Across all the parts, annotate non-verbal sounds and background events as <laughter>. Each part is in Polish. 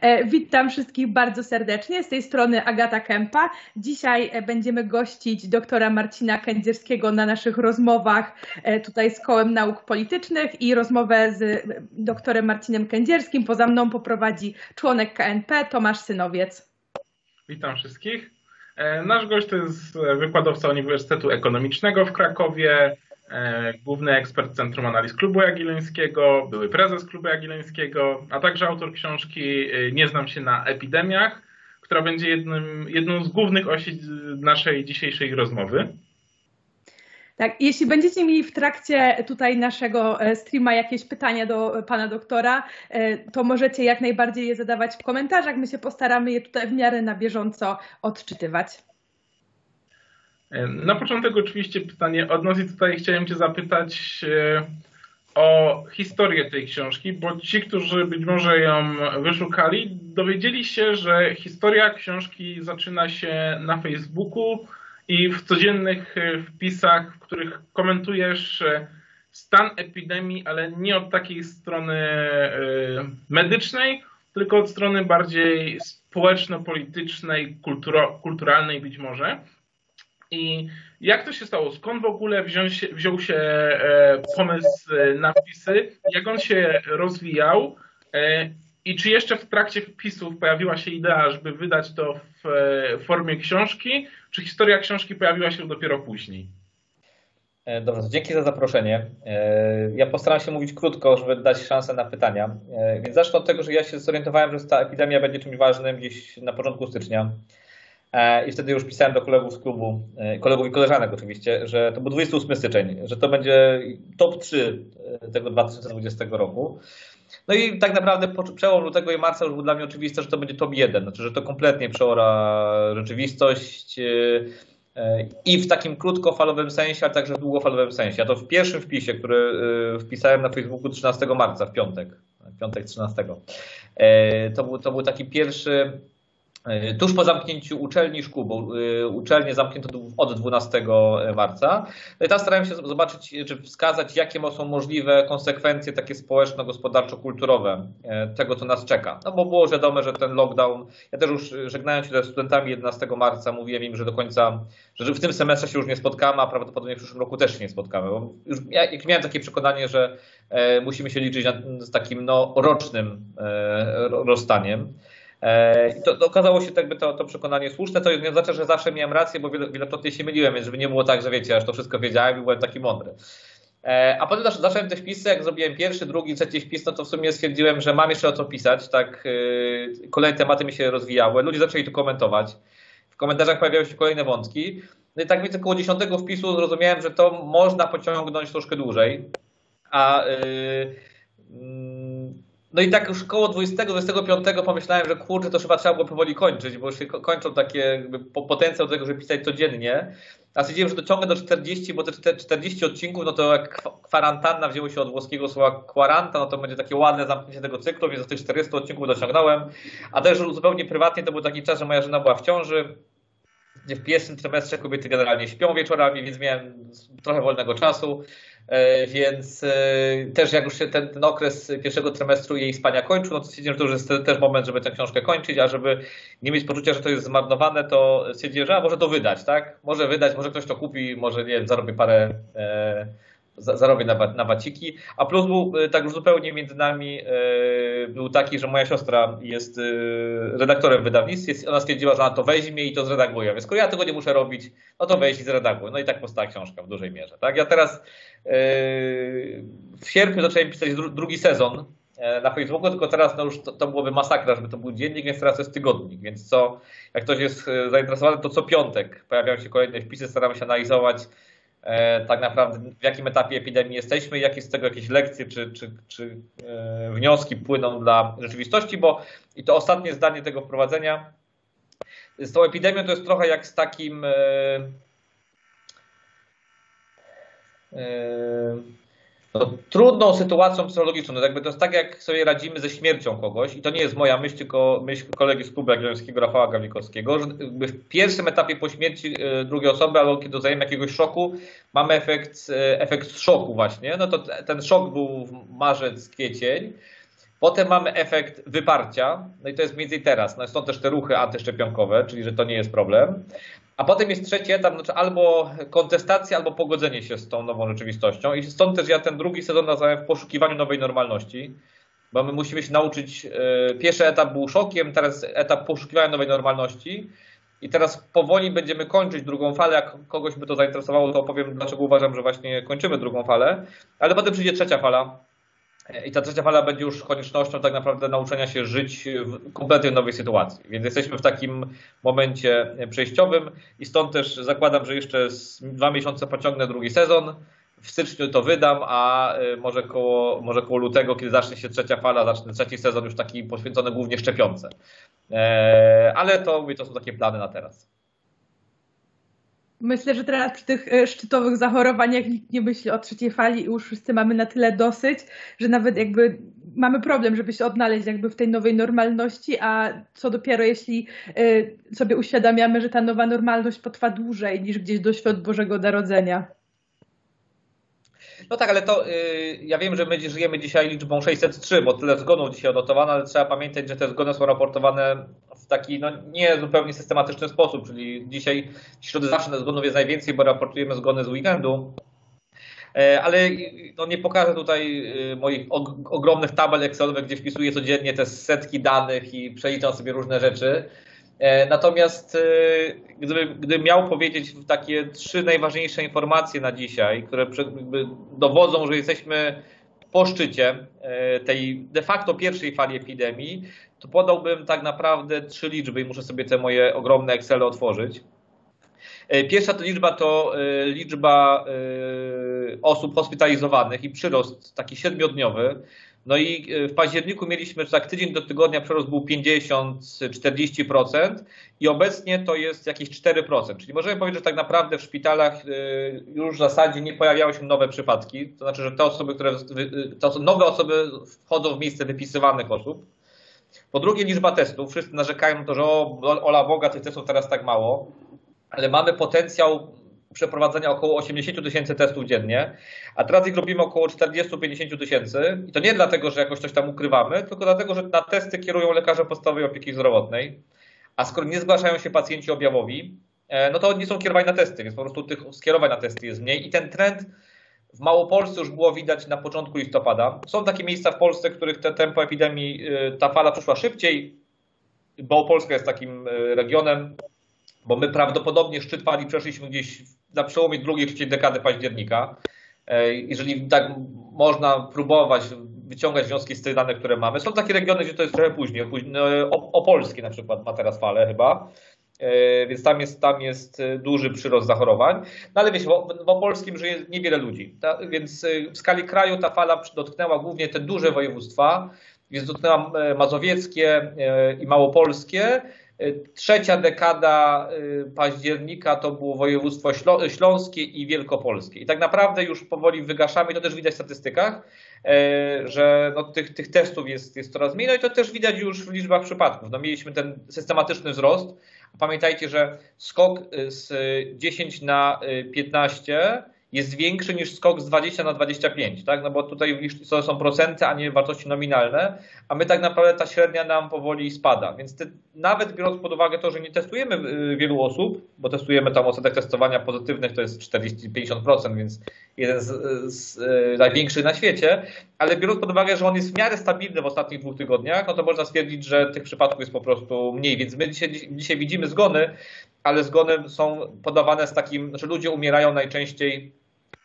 E, witam wszystkich bardzo serdecznie. Z tej strony Agata Kępa. Dzisiaj e, będziemy gościć doktora Marcina Kędzierskiego na naszych rozmowach e, tutaj z Kołem Nauk Politycznych i rozmowę z doktorem Marcinem Kędzierskim. Poza mną poprowadzi członek KNP Tomasz Synowiec. Witam wszystkich. Nasz gość to jest wykładowca Uniwersytetu Ekonomicznego w Krakowie, główny ekspert Centrum Analiz Klubu Jagiellońskiego, były prezes Klubu Jagiellońskiego, a także autor książki e, Nie znam się na epidemiach, która będzie jednym, jedną z głównych osi naszej dzisiejszej rozmowy. Tak, jeśli będziecie mieli w trakcie tutaj naszego e, streama jakieś pytania do pana doktora, to możecie jak najbardziej je zadawać w komentarzach. My się postaramy je tutaj w miarę na bieżąco odczytywać. Na początek oczywiście pytanie od nas i tutaj chciałem Cię zapytać e, o historię tej książki, bo ci, którzy być może ją wyszukali, dowiedzieli się, że historia książki zaczyna się na Facebooku i w codziennych e, wpisach, w których komentujesz e, stan epidemii, ale nie od takiej strony medycznej, tylko od strony bardziej społeczno-politycznej, kulturalnej być może. I jak to się stało? Skąd w ogóle wziął się, wziął się e, pomysł e, na wpisy? Jak on się rozwijał? E, I czy jeszcze w trakcie wpisów pojawiła się idea, żeby wydać to w formie książki? Czy historia książki pojawiła się dopiero później? Dobrze, dzięki za zaproszenie. Ja postaram się mówić krótko, żeby dać szansę na pytania. Więc zacznę od tego, że ja się zorientowałem, że ta epidemia będzie czymś ważnym gdzieś na początku stycznia. E, I wtedy już pisałem do kolegów z klubu, e, kolegów i koleżanek oczywiście, że to był 28 styczeń, że to będzie top 3 e, tego 2020 roku. No i tak naprawdę przełom lutego i marca już był dla mnie oczywiste, że to będzie top 1, znaczy, że to kompletnie przeora rzeczywistość i w takim krótkofalowym sensie, ale także w długofalowym sensie. A to w pierwszym wpisie, który wpisałem na Facebooku 13 marca, w piątek, piątek 13. To był, to był taki pierwszy tuż po zamknięciu uczelni szkół, bo e, uczelnie zamknięto od 12 marca. No i starałem się zobaczyć, czy wskazać, jakie są możliwe konsekwencje takie społeczno-gospodarczo-kulturowe e, tego, co nas czeka. No bo było wiadome, że ten lockdown, ja też już żegnając się ze studentami 11 marca, mówiłem im, że do końca, że w tym semestrze się już nie spotkamy, a prawdopodobnie w przyszłym roku też się nie spotkamy. Bo już ja miałem takie przekonanie, że musimy się liczyć z takim no, rocznym rozstaniem. E, to, to okazało się jakby to, to przekonanie słuszne, to nie oznacza, że zawsze miałem rację, bo wielokrotnie się myliłem, więc żeby nie było tak, że wiecie, aż to wszystko wiedziałem i byłem taki mądry. E, a potem zacząłem te wpisy, jak zrobiłem pierwszy, drugi, trzeci wpis, no to w sumie stwierdziłem, że mam jeszcze o co pisać, tak e, kolejne tematy mi się rozwijały, ludzie zaczęli to komentować, w komentarzach pojawiały się kolejne wątki, no i tak więc około dziesiątego wpisu zrozumiałem, że to można pociągnąć troszkę dłużej, a yy, no i tak już koło 20-25 pomyślałem, że kurczę, to chyba trzeba było powoli kończyć, bo już się kończą takie jakby potencjał do tego, żeby pisać codziennie. A stwierdziłem, że to ciągnę do 40, bo te 40 odcinków, no to jak kwarantanna wzięło się od włoskiego słowa kwaranta, no to będzie takie ładne zamknięcie tego cyklu, więc do tych 40 odcinków dociągnąłem. A też zupełnie prywatnie to był taki czas, że moja żona była w ciąży. W pierwszym trymestrze kobiety generalnie śpią wieczorami, więc miałem trochę wolnego czasu. E, więc e, też jak już się ten, ten okres pierwszego trymestru jej spania kończył, no to stwierdziłem, że to już jest też moment, żeby tę książkę kończyć, a żeby nie mieć poczucia, że to jest zmarnowane, to stwierdziłem, że a może to wydać, tak? Może wydać, może ktoś to kupi, może nie wiem, zarobię parę e, zarobię na, na waciki. A plus był y, tak już zupełnie między nami y, był taki, że moja siostra jest y, redaktorem wydawnictw. Ona stwierdziła, że ona to weźmie i to zredaguje. Więc skoro ja tego nie muszę robić, no to weź i zredaguj. No i tak powstała książka w dużej mierze. Tak? Ja teraz w sierpniu zacząłem pisać drugi sezon na Facebooku, tylko teraz no już to, to byłoby masakra, żeby to był dziennik, więc teraz jest tygodnik. Więc co, jak ktoś jest zainteresowany, to co piątek pojawiają się kolejne wpisy, staramy się analizować tak naprawdę w jakim etapie epidemii jesteśmy, jakie z tego jakieś lekcje czy, czy, czy e, wnioski płyną dla rzeczywistości, bo i to ostatnie zdanie tego wprowadzenia. Z tą epidemią to jest trochę jak z takim e, no, trudną sytuacją psychologiczną. No, jakby to jest tak, jak sobie radzimy ze śmiercią kogoś, i to nie jest moja myśl, tylko myśl kolegi z klubu jagiellońskiego Rafała Gawlikowskiego, że w pierwszym etapie po śmierci e, drugiej osoby, albo kiedy dozajemy jakiegoś szoku, mamy efekt, e, efekt szoku właśnie. No to ten szok był w marzec, kwiecień. Potem mamy efekt wyparcia, no i to jest między teraz. No są też te ruchy antyszczepionkowe, czyli że to nie jest problem. A potem jest trzeci etap, znaczy albo kontestacja, albo pogodzenie się z tą nową rzeczywistością. I stąd też ja ten drugi sezon nazwałem w poszukiwaniu nowej normalności, bo my musimy się nauczyć. E, pierwszy etap był szokiem, teraz etap poszukiwania nowej normalności. I teraz powoli będziemy kończyć drugą falę. Jak kogoś by to zainteresowało, to opowiem, dlaczego uważam, że właśnie kończymy drugą falę. Ale potem przyjdzie trzecia fala, i ta trzecia fala będzie już koniecznością tak naprawdę nauczenia się żyć w kompletnie nowej sytuacji. Więc jesteśmy w takim momencie przejściowym i stąd też zakładam, że jeszcze dwa miesiące pociągnę drugi sezon. W styczniu to wydam, a y, może koło, może koło lutego, kiedy zacznie się trzecia fala, zacznę trzeci sezon już taki poświęcony głównie szczepionce. E, ale to, to są takie plany na teraz. Myślę, że teraz przy tych e, szczytowych zachorowaniach nikt nie myśli o trzeciej fali i już wszyscy mamy na tyle dosyć, że nawet jakby mamy problem, żeby się odnaleźć jakby w tej nowej normalności, a co dopiero jeśli e, sobie uświadamiamy, że ta nowa normalność potrwa dłużej niż gdzieś do świąt Bożego Narodzenia. No tak, ale to yy, ja wiem, że my żyjemy dzisiaj liczbą 603, bo tyle zgonów dzisiaj odnotowano, ale trzeba pamiętać, że te zgony są raportowane w taki no, nie zupełnie systematyczny sposób, czyli dzisiaj w środę zawsze zgonów jest najwięcej, bo raportujemy zgony z weekendu. E, ale no, nie pokażę tutaj y, moich ogromnych tabel Excelowych, gdzie wpisuję codziennie te setki danych i przeliczam sobie różne rzeczy. E, natomiast e, gdybym, gdybym miał powiedzieć takie trzy najważniejsze informacje na dzisiaj, które dowodzą, że jesteśmy po szczycie e, tej de facto pierwszej fali epidemii, to podałbym tak naprawdę trzy liczby i muszę sobie te moje ogromne Excel otworzyć. Pierwsza to liczba to liczba osób hospitalizowanych i przyrost taki siedmiodniowy. No i e, w październiku mieliśmy tak tydzień do tygodnia przerost był 50-40% i obecnie to jest jakieś 4%. Czyli możemy powiedzieć, że tak naprawdę w szpitalach e, już w zasadzie nie pojawiały się nowe przypadki. To znaczy, że te osoby, które, to nowe osoby wchodzą w miejsce wypisywanych osób. Po drugie liczba testów. Wszyscy narzekają na to, że o, ola Boga, tych testów teraz tak mało. Ale mamy potencjał przeprowadzenia około 80 tysięcy testów dziennie, a teraz ich robimy około 40-50 tysięcy. I to nie dlatego, że jakoś coś tam ukrywamy, tylko dlatego, że na testy kierują lekarze podstawowej opieki zdrowotnej, a skoro nie zgłaszają się pacjenci objawowi, e, no to nie są kierowani na testy, więc po prostu tych skierowań na testy jest mniej i ten trend w Małopolsce już było widać na początku listopada. Są takie miejsca w Polsce, w których te tempo epidemii, e, ta fala przyszła szybciej. Małopolska jest takim e, regionem, bo my prawdopodobnie szczyt fali przeszliśmy gdzieś na przełomie drugiej, trzeciej dekady października. E, jeżeli tak można próbować wyciągać wnioski z tych danych, które mamy. Są takie regiony, gdzie to jest trochę później. No, Opolskie na przykład ma teraz falę chyba. E, więc tam jest, tam jest e, duży przyrost zachorowań. No ale wiecie, w, Opolskim żyje niewiele ludzi. Więc w skali kraju ta fala dotknęła głównie te duże województwa, więc dotknęła mazowieckie i małopolskie. Trzecia dekada y, października to było województwo śląskie i wielkopolskie. I tak naprawdę już powoli wygaszamy, to też widać w statystykach, e, że no, tych, tych testów jest, jest coraz mniej, no i to też widać już w liczbach przypadków. No, mieliśmy ten systematyczny wzrost. Pamiętajcie, że skok y, z 10 na 15 y, jest większy niż skok z 20 na 25, tak? No bo tutaj to są procenty, a nie wartości nominalne, a my tak naprawdę ta średnia nam powoli spada. Więc te, nawet biorąc pod uwagę to, że nie testujemy y, wielu osób, bo testujemy tam odsetek testowania pozytywnych to jest 40-50%, więc jeden z, z, z największych na świecie, ale biorąc pod uwagę, że on jest w miarę stabilny w ostatnich dwóch tygodniach, no to można stwierdzić, że tych przypadków jest po prostu mniej. Więc my dzisiaj, dzisiaj widzimy zgony, ale zgony są podawane z takim, że ludzie umierają najczęściej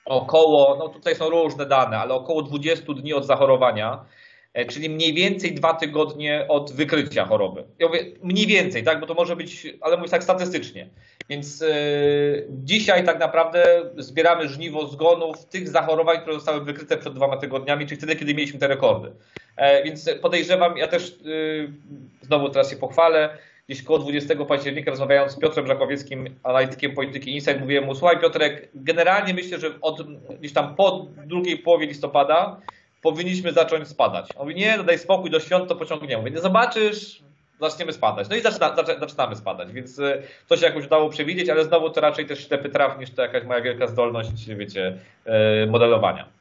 około, no tutaj są różne dane, ale około 20 dni od zachorowania, e, czyli mniej więcej dwa tygodnie od wykrycia choroby. Ja mówię mniej więcej, tak, bo to może być, ale mówię tak statystycznie. Więc yy, dzisiaj tak naprawdę zbieramy żniwo zgonów tych zachorowań, które zostały wykryte przed dwoma tygodniami, czyli wtedy, kiedy mieliśmy te rekordy. E, więc podejrzewam, ja też yy, znowu teraz się pochwalę, gdzieś koło 20 października rozmawiając z Piotrem Żakowickim, analitykiem polityki Insight, mówiłem mu, słuchaj Piotrek, generalnie myślę, że od, gdzieś tam po drugiej połowie listopada powinniśmy zacząć spadać. On mówi, nie, no daj spokój, do świąt to pociągniemy. Mówię, nie zobaczysz, zaczniemy spadać. No i zaczyna, zaczynamy spadać, więc e, to się jakoś udało przewidzieć, ale znowu to raczej też ślepy traf niż to jakaś moja wielka zdolność, wiecie, e, modelowania.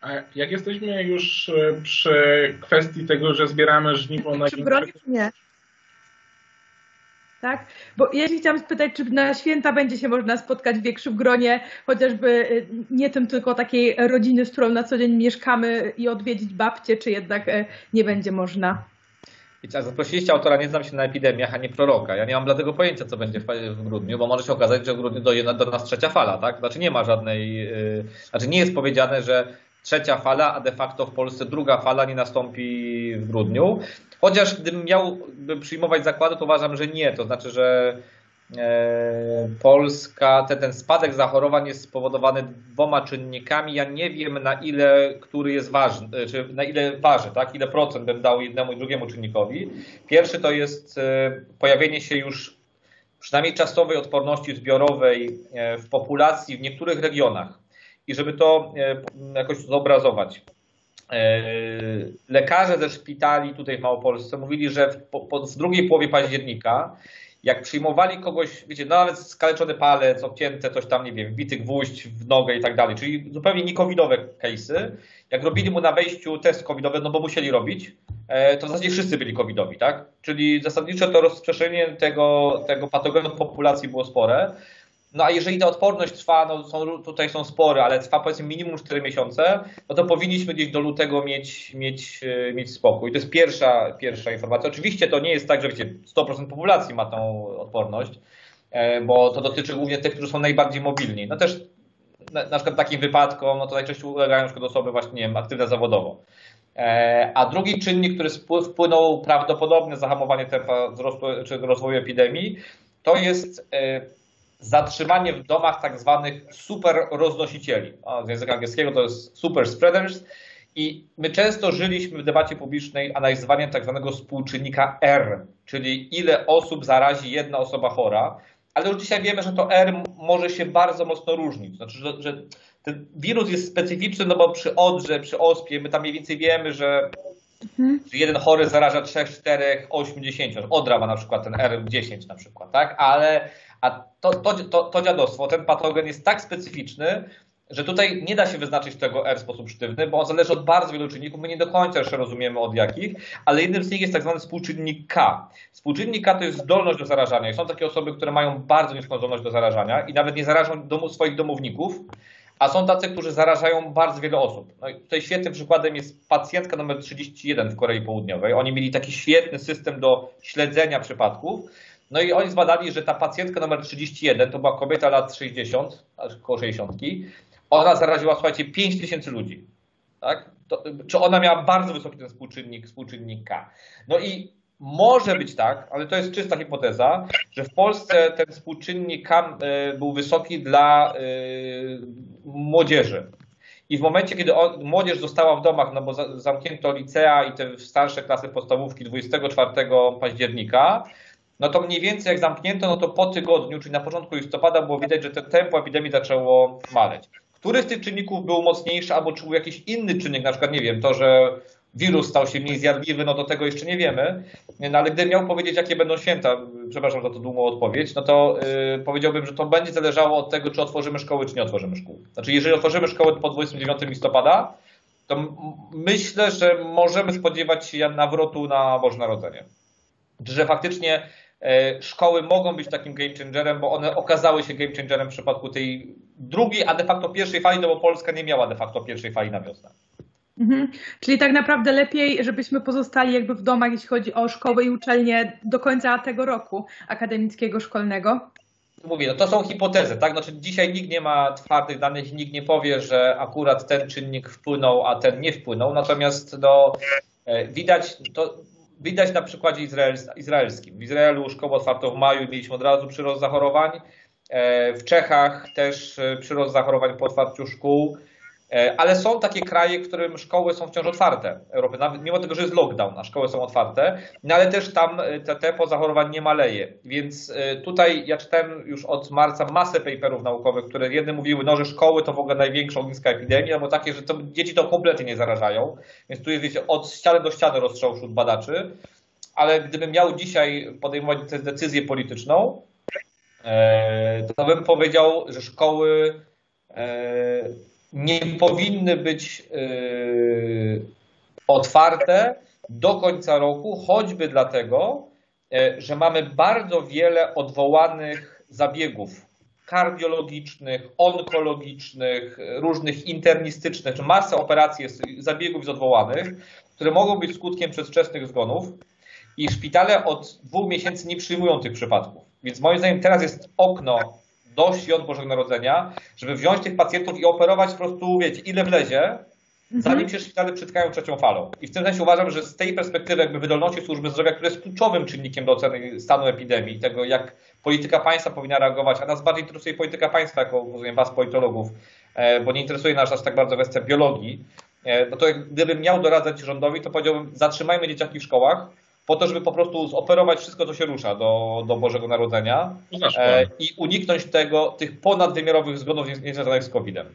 A jak jesteśmy już e, przy kwestii tego, że zbieramy żniwo na gronie, nie? Tak? Bo ja się chciałam spytać, czy na święta będzie się można spotkać w większym gronie, chociażby y, nie tym tylko takiej rodziny, z którą na co dzień mieszkamy i odwiedzić babcię, czy jednak y, nie będzie można? Wiecie, zaprosiliście autora, nie znam się na epidemiach, a nie proroka. Ja nie mam dlatego pojęcia, co będzie w, w grudniu, bo może się okazać, że w grudniu dojdzie do nas trzecia fala, tak? Znaczy nie ma żadnej, yy, znaczy nie jest powiedziane, że trzecia fala, a de facto w Polsce druga fala nie nastąpi w grudniu. Chociaż gdybym miał przyjmować zakłady, to uważam, że nie. To znaczy, że e, Polska, ten, ten spadek zachorowań jest spowodowany dwoma czynnikami. Ja nie wiem na ile, który jest ważny, e, czy na ile waży, tak? ile procent bym dał jednemu i drugiemu czynnikowi. Pierwszy to jest e, pojawienie się już przynajmniej czasowej odporności zbiorowej w populacji w niektórych regionach. I żeby to jakoś zobrazować. E, lekarze ze szpitali tutaj w Małopolsce mówili, że w, po, w drugiej połowie października, jak przyjmowali kogoś, wiecie, no nawet skaleczony palec, obcięte coś tam, nie wiem, wbity gwóźdź w nogę i tak dalej, czyli zupełnie niekowidowe case'y, jak robili mu na wejściu test covidowy, no bo musieli robić, e, to w zasadzie wszyscy byli covidowi, tak? Czyli zasadniczo to rozprzestrzenienie tego, tego patogenu w populacji było spore. No a jeżeli ta odporność trwa, no są, tutaj są spory, ale trwa powiedzmy minimum 4 miesiące, no to powinniśmy gdzieś do lutego mieć, mieć, e, mieć spokój. To jest pierwsza, pierwsza informacja. Oczywiście to nie jest tak, że wiecie, 100% populacji ma tą odporność, e, bo to dotyczy głównie tych, którzy są najbardziej mobilni. No też na, na przykład takim wypadkom, no to najczęściej ulegają na przykład osoby właśnie, nie wiem, aktywne zawodowo. E, a drugi czynnik, który wpłynął prawdopodobnie zahamowanie tempa wzrostu czy rozwoju epidemii, to jest zatrzymanie w domach tak zwanych super roznosicieli. Z języka angielskiego to jest super spreaders. I my często żyliśmy w debacie publicznej analizowaniem tak zwanego współczynnika R, czyli ile osób zarazi jedna osoba chora, ale już dzisiaj wiemy, że to R może się bardzo mocno różnić. Znaczy, że, że ten wirus jest specyficzny, no bo przy odrze, przy ospie, my tam mniej więcej wiemy, że, mhm. jeden chory zaraża 3, 4, 8, 10. Odra ma na przykład ten R10 na przykład, tak? Ale a to, to, to, to dziadostwo, ten patogen jest tak specyficzny, że tutaj nie da się wyznaczyć tego R w sposób sztywny, bo on zależy od bardzo wielu czynników. My nie do końca jeszcze rozumiemy od jakich, ale jednym z nich jest tak zwany współczynnik K. Współczynnik K to jest zdolność do zarażania. I są takie osoby, które mają bardzo niską zdolność do zarażania i nawet nie zarażą domu, swoich domowników, a są tacy, którzy zarażają bardzo wiele osób. No tutaj świetnym przykładem jest pacjentka numer 31 w Korei Południowej. Oni mieli taki świetny system do śledzenia przypadków, no i oni zbadali, że ta pacjentka numer 31, to była kobieta lat 60, około 60, ona zaraziła, słuchajcie, 5 tysięcy ludzi. Tak? To, czy ona miała bardzo wysoki ten współczynnik, współczynnik K. No i może być tak, ale to jest czysta hipoteza, że w Polsce ten współczynnik e, był wysoki dla yy, młodzieży. I w momencie, kiedy młodzież została w domach, no bo za, zamknięto licea i te starsze klasy podstawówki 24 października, no to mniej więcej jak zamknięto, no to po tygodniu, czyli na początku listopada było widać, że to tempo epidemii zaczęło maleć. Który z tych czynników był mocniejszy, albo czy był jakiś inny czynnik, na przykład, nie wiem, to, że wirus stał się mniej zjadliwy, no do tego jeszcze nie wiemy. No ale gdybym miał powiedzieć, jakie będą święta, przepraszam za to długą odpowiedź, no to yy, powiedziałbym, że to będzie zależało od tego, czy otworzymy szkoły, czy nie otworzymy szkół. Znaczy, jeżeli otworzymy szkoły po 29 listopada, to myślę, że możemy spodziewać się nawrotu na Boże Narodzenie. Że faktycznie E, szkoły mogą być takim game changerem, bo one okazały się game changerem w przypadku tej drugiej, a de facto pierwszej fali, no bo Polska nie miała de facto pierwszej fali na wiosnę. Mhm. Czyli tak naprawdę lepiej, żebyśmy pozostali jakby w domach, jeśli chodzi o szkoły i uczelnie do końca tego roku akademickiego, szkolnego? Mówię, no to są hipotezy, tak? Znaczy dzisiaj nikt nie ma twardych danych, nikt nie powie, że akurat ten czynnik wpłynął, a ten nie wpłynął. Natomiast no, e, widać, to Widać na przykładzie izraelskim. W Izraelu szkołę otwarto w maju i mieliśmy od razu przyrost zachorowań. E, w Czechach też e, przyrost zachorowań po otwarciu szkół. E, ale są takie kraje, w którym szkoły są wciąż otwarte. Europy, nawet mimo tego, że jest lockdown, a szkoły są otwarte, no ale też tam e, te tempo zachorowań nie maleje. Więc e, tutaj ja czytałem już od marca masę paperów naukowych, które jedne mówiły, no, że szkoły to w ogóle największa ogniska epidemii, albo takie, że to, dzieci to kompletnie nie zarażają. Więc tu jest wiecie, od ściany do ściany rozstrzał wśród badaczy. Ale gdybym miał dzisiaj podejmować decyzję polityczną, to bym powiedział, że szkoły nie powinny być otwarte do końca roku, choćby dlatego, że mamy bardzo wiele odwołanych zabiegów kardiologicznych, onkologicznych, różnych internistycznych, masę operacji, zabiegów odwołanych, które mogą być skutkiem przedwczesnych zgonów i szpitale od dwóch miesięcy nie przyjmują tych przypadków. Więc moim zdaniem teraz jest okno do świąt Bożego Narodzenia, żeby wziąć tych pacjentów i operować po prostu, wiecie, ile wlezie, Mhm. zanim się szpitale przytkają trzecią falą. I w tym sensie uważam, że z tej perspektywy jakby wydolności służby zdrowia, która jest kluczowym czynnikiem do oceny stanu epidemii, tego jak polityka państwa powinna reagować, a nas bardziej interesuje polityka państwa, jako rozumiem was politologów, e, bo nie interesuje nas aż tak bardzo kwestia biologii, no to gdybym miał doradzać rządowi, to powiedziałbym zatrzymajmy dzieciaki w szkołach, po to, żeby po prostu zoperować wszystko, co się rusza do, do Bożego Narodzenia e, i uniknąć tego, tych ponadwymiarowych zgonów niezwiązanych z COVID-em.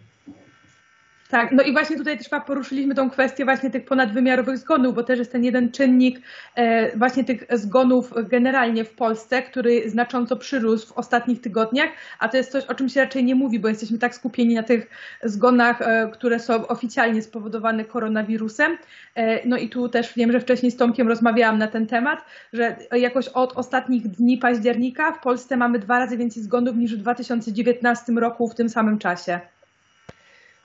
Tak, no i właśnie tutaj też poruszyliśmy tą kwestię właśnie tych ponadwymiarowych zgonów, bo też jest ten jeden czynnik e, właśnie tych zgonów generalnie w Polsce, który znacząco przyrósł w ostatnich tygodniach, a to jest coś, o czym się raczej nie mówi, bo jesteśmy tak skupieni na tych zgonach, e, które są oficjalnie spowodowane koronawirusem. E, no i tu też wiem, że wcześniej z Tomkiem rozmawiałam na ten temat, że jakoś od ostatnich dni października w Polsce mamy dwa razy więcej zgonów niż w 2019 roku w tym samym czasie.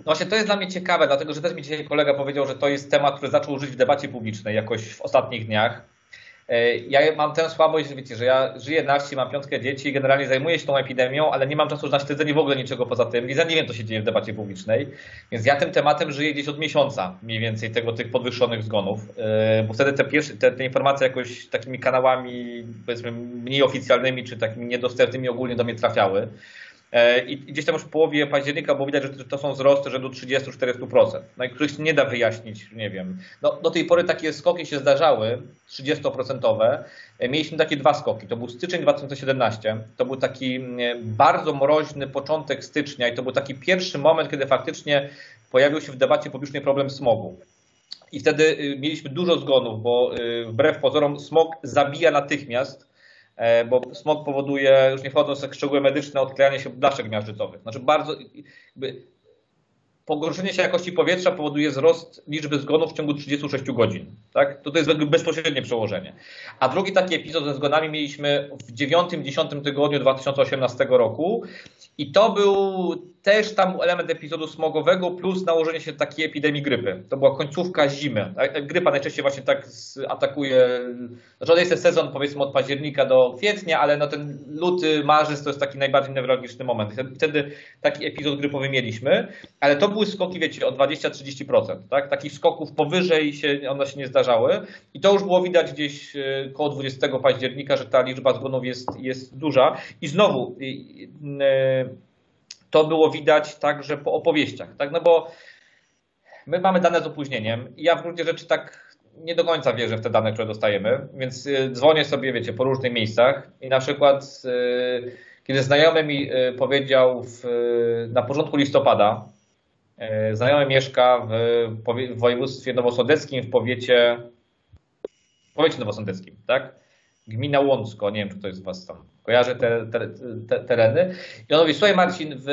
Właśnie to jest dla mnie ciekawe, dlatego że też mi dzisiaj kolega powiedział, że to jest temat, który zaczął żyć w debacie publicznej jakoś w ostatnich dniach. E, ja mam tę słabość, że wiecie, że ja żyję na wsi, mam piątkę dzieci i generalnie zajmuję się tą epidemią, ale nie mam czasu na śledzenie w ogóle niczego poza tym, więc ja nie wiem, co się dzieje w debacie publicznej. Więc ja tym tematem żyję gdzieś od miesiąca mniej więcej tego, tych podwyższonych zgonów, e, bo wtedy te, pierwsze, te, te informacje jakoś takimi kanałami, powiedzmy, mniej oficjalnymi, czy takimi niedostępnymi ogólnie do mnie trafiały. E, I gdzieś tam już w połowie października było widać, że to są wzrosty rzędu 30-40%, no i których nie da wyjaśnić, nie wiem. No, do tej pory takie skoki się zdarzały, 30%. E, mieliśmy takie dwa skoki. To był styczeń 2017, to był taki bardzo mroźny początek stycznia i to był taki pierwszy moment, kiedy faktycznie pojawił się w debacie publicznej problem smogu. I wtedy y, mieliśmy dużo zgonów, bo y, wbrew pozorom smog zabija natychmiast bo smog powoduje, już nie wchodząc w szczegóły medyczne, odklejanie się blaszek miażdżycowych. Znaczy bardzo, jakby, pogorszenie się jakości powietrza powoduje wzrost liczby zgonów w ciągu 36 godzin. Tak? To, to jest bezpośrednie przełożenie. A drugi taki epizod ze zgonami mieliśmy w 9-10 tygodniu 2018 roku i to był też tam element epizodu smogowego plus nałożenie się takiej epidemii grypy. To była końcówka zimy. Grypa najczęściej właśnie tak atakuje, znaczy jest sezon powiedzmy od października do kwietnia, ale no ten luty, marzec to jest taki najbardziej newralgiczny moment. Wtedy taki epizod grypowy mieliśmy, ale to były skoki, wiecie, o 20-30%. Tak? Takich skoków powyżej się, one się nie zdarzały i to już było widać gdzieś e, koło 20 października, że ta liczba zgonów jest, jest duża. I znowu, e, to było widać także po opowieściach, tak? No bo my mamy dane z opóźnieniem i ja w gruncie rzeczy tak nie do końca wierzę w te dane, które dostajemy, więc y, dzwonię sobie, wiecie, po różnych miejscach i na przykład kiedy znajomy mi powiedział w, na początku listopada, znajomy mieszka w, w województwie nowosądeckim, w powiecie, w powiecie nowosądeckim, tak? Gmina Łącko, nie wiem, czy to jest was tam kojarzy te, te, te tereny. I on mówi, słuchaj Marcin, w,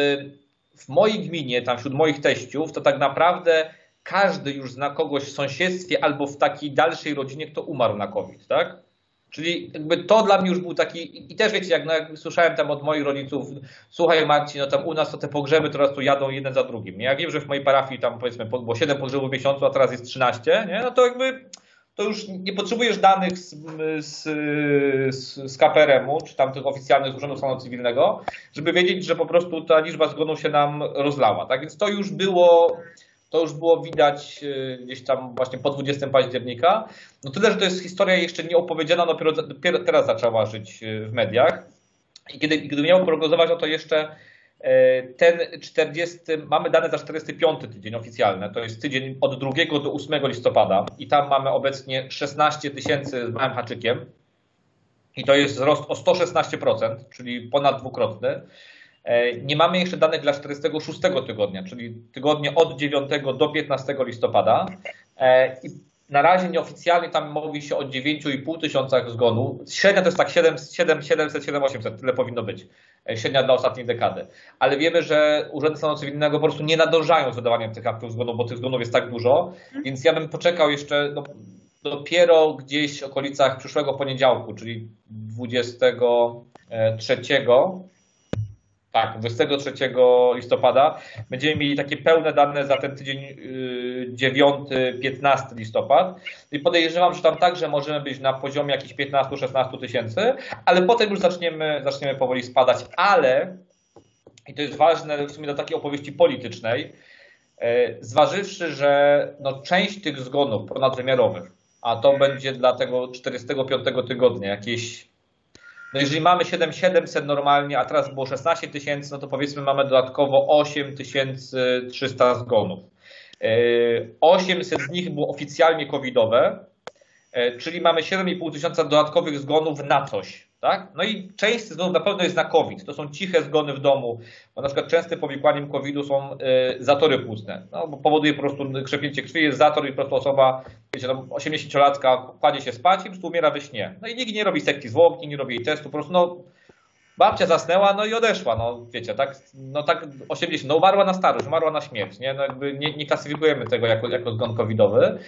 w mojej gminie, tam wśród moich teściów, to tak naprawdę każdy już zna kogoś w sąsiedztwie albo w takiej dalszej rodzinie, kto umarł na COVID, tak? Czyli jakby to dla mnie już był taki, i też wiecie, jak, no, jak słyszałem tam od moich rodziców, słuchaj Marcin, no tam u nas to te pogrzeby teraz tu jadą jeden za drugim. Nie? Ja wiem, że w mojej parafii tam powiedzmy było 7 pogrzebów w miesiącu, a teraz jest 13, nie? no to jakby to już nie potrzebujesz danych z, z, z, z KPRM-u, czy tam tych oficjalnych urzędów stanu cywilnego, żeby wiedzieć, że po prostu ta liczba zgonów się nam rozlała. Tak więc to już było, to już było widać e, gdzieś tam właśnie po 20 października. No tyle, że to jest historia jeszcze nieopowiedziana, dopiero, dopiero teraz zaczęła żyć e, w mediach. I kiedy, gdyby miał prognozować, no to jeszcze E, ten 40, mamy dane za 45 tydzień oficjalne, to jest tydzień od 2 do 8 listopada i tam mamy obecnie 16 tysięcy z małym haczykiem i to jest wzrost o 116%, czyli ponad dwukrotny. E, nie mamy jeszcze danych dla 46 tygodnia, czyli tygodnie od 9 do 15 listopada. E, I na razie nieoficjalnie tam mówi się o 9,5 tysiącach zgonów. Średnia to jest tak 7, 7, 700, 7, 800, tyle powinno być. E, średnia dla ostatniej dekady. Ale wiemy, że urzędy stanu cywilnego po prostu nie nadążają z wydawaniem tych aktów zgonu, bo tych zgonów jest tak dużo. Więc ja bym poczekał jeszcze no, dopiero gdzieś w okolicach przyszłego poniedziałku, czyli 23 tak, 23 listopada będziemy mieli takie pełne dane za ten tydzień 9-15 y, listopad. I podejrzewam, że tam także możemy być na poziomie jakichś 15-16 tysięcy, ale potem już zaczniemy, zaczniemy powoli spadać. Ale, i to jest ważne w sumie do takiej opowieści politycznej, y, zważywszy, że no, część tych zgonów ponadwymiarowych, a to będzie dla tego 45 tygodnia jakieś no jeżeli mamy 7700 normalnie, a teraz było 16 tysięcy, no to powiedzmy mamy dodatkowo 8300 zgonów. 800 e, z nich było oficjalnie covidowe, e, czyli mamy 7,5 tysiąca dodatkowych zgonów na coś. Tak? No i część z zgonów na pewno jest na COVID. To są ciche zgony w domu, bo na przykład częstym powikłaniem COVID-u są y, zatory płucne. No, bo powoduje po prostu krzepięcie krwi, jest zator i po prostu osoba, wiecie, 80-latka kładzie się spać i po prostu umiera we śnie. No i nikt nie robi sekcji zwłok, nikt nie robi jej testu, po prostu no, babcia zasnęła, no i odeszła, no wiecie, tak, no tak 80, no umarła na starość, umarła na śmierć, nie, no jakby nie, nie klasyfikujemy tego jako, jako zgon covidowy.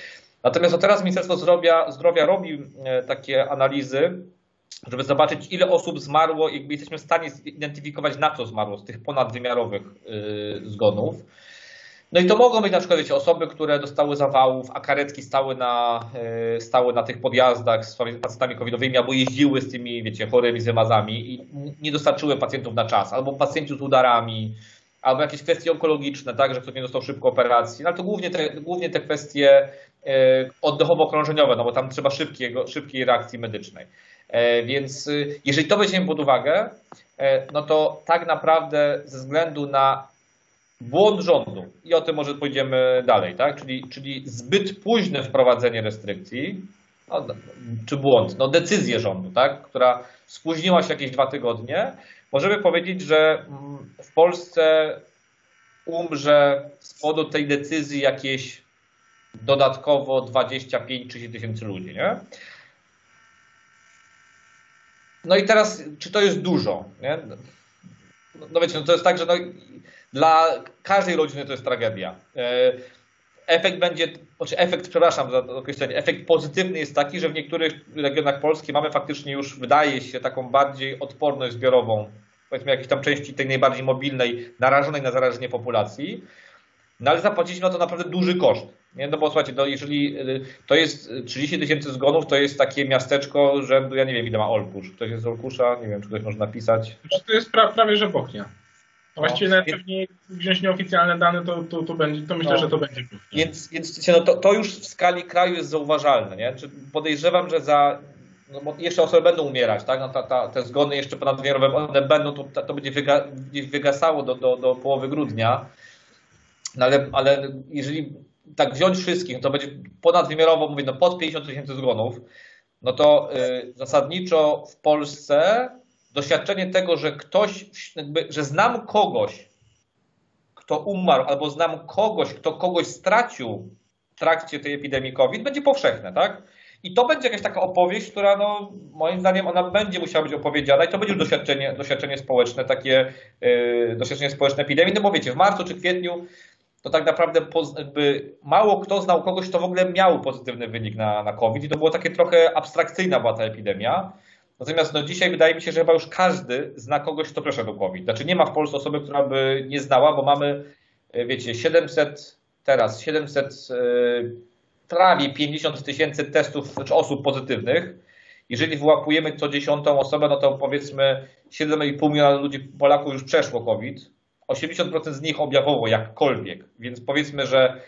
Natomiast teraz Ministerstwo Zdrowia, Zdrowia robi e, takie analizy, żeby zobaczyć, ile osób zmarło, jakby jesteśmy w stanie zidentyfikować, na co zmarło z tych ponadwymiarowych yy, zgonów. No i to mogą być na przykład wiecie, osoby, które dostały zawałów, a karetki stały na, yy, stały na tych podjazdach z pacjentami covidowymi, albo jeździły z tymi wiecie, chorymi z wymazami i nie dostarczyły pacjentów na czas, albo pacjenci z udarami, albo jakieś kwestie onkologiczne, tak, że ktoś nie dostał szybko operacji, no ale to głównie te, głównie te kwestie yy, oddechowo-krążeniowe, no bo tam trzeba szybkiego, szybkiej reakcji medycznej. E, więc y, jeżeli to weźmiemy pod uwagę, e, no to tak naprawdę ze względu na błąd rządu, i o tym może pójdziemy dalej, tak? czyli, czyli zbyt późne wprowadzenie restrykcji, no, czy błąd, no decyzję rządu, tak? która spóźniła się jakieś dwa tygodnie, możemy powiedzieć, że mm, w Polsce umrze z powodu tej decyzji jakieś dodatkowo 25-30 tysięcy ludzi. Nie? No i teraz, czy to jest dużo? Nie? No wiecie, no to jest tak, że no, dla każdej rodziny to jest tragedia. E, efekt będzie, znaczy efekt, przepraszam za określenie, efekt pozytywny jest taki, że w niektórych regionach Polski mamy faktycznie już, wydaje się, taką bardziej odporność zbiorową, powiedzmy jakiejś tam części tej najbardziej mobilnej, narażonej na zarażenie populacji. No ale zapłaciliśmy na to naprawdę duży koszt. Nie? No bo słuchajcie, no jeżeli y, to jest 30 tysięcy zgonów, to jest takie miasteczko rzędu, ja nie wiem ile ma Olkusz. Ktoś jest z Olkusza? Nie wiem, czy ktoś może napisać. Znaczy, to jest pra, prawie, że Bochnia. No, Właściwie nie wziąć nieoficjalne dane, to, to, to, będzie, to myślę, no, że to będzie. Więc, więc no to, to już w skali kraju jest zauważalne. Nie? Podejrzewam, że za no bo jeszcze osoby będą umierać, tak? No ta, ta, te zgony jeszcze ponadwymiarowe, one będą, to, to będzie wyga, wygasało do, do, do połowy grudnia. No ale, ale jeżeli tak wziąć wszystkich, to będzie ponadwymiarowo, mówię, no pod 50 tysięcy zgonów, no to y, zasadniczo w Polsce doświadczenie tego, że ktoś, jakby, że znam kogoś, kto umarł, albo znam kogoś, kto kogoś stracił w trakcie tej epidemii COVID, będzie powszechne, tak? I to będzie jakaś taka opowieść, która no, moim zdaniem ona będzie musiała być opowiedziana i to będzie już doświadczenie, doświadczenie społeczne, takie yy, doświadczenie społeczne epidemii. No bo wiecie, w marcu czy kwietniu to tak naprawdę mało kto znał kogoś, kto w ogóle miał pozytywny wynik na, na COVID i to było takie trochę abstrakcyjna była ta epidemia. Natomiast no, dzisiaj wydaje mi się, że chyba już każdy zna kogoś, kto przeszedł COVID. Znaczy nie ma w Polsce osoby, która by nie znała, bo mamy, e, wiecie, 700 teraz, 700 e, prawie 50 tysięcy testów czy osób pozytywnych. Jeżeli wyłapujemy co dziesiątą osobę, no to powiedzmy 7,5 miliona ludzi, Polaków już przeszło COVID 80% z nich objawowo jakkolwiek, więc powiedzmy, że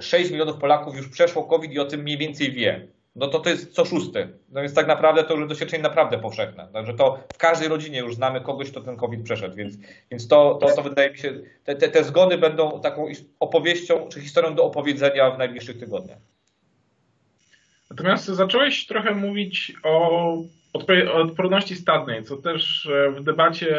6 e, milionów Polaków już przeszło COVID i o tym mniej więcej wie. No to to jest co szósty. No więc tak naprawdę to już doświadczenie naprawdę powszechne. Także to w każdej rodzinie już znamy kogoś, kto ten COVID przeszedł, więc, więc to, to, to wydaje mi się, te, te, te zgody będą taką opowieścią czy historią do opowiedzenia w najbliższych tygodniach. Natomiast zacząłeś trochę mówić o odporności stadnej, co też e, w debacie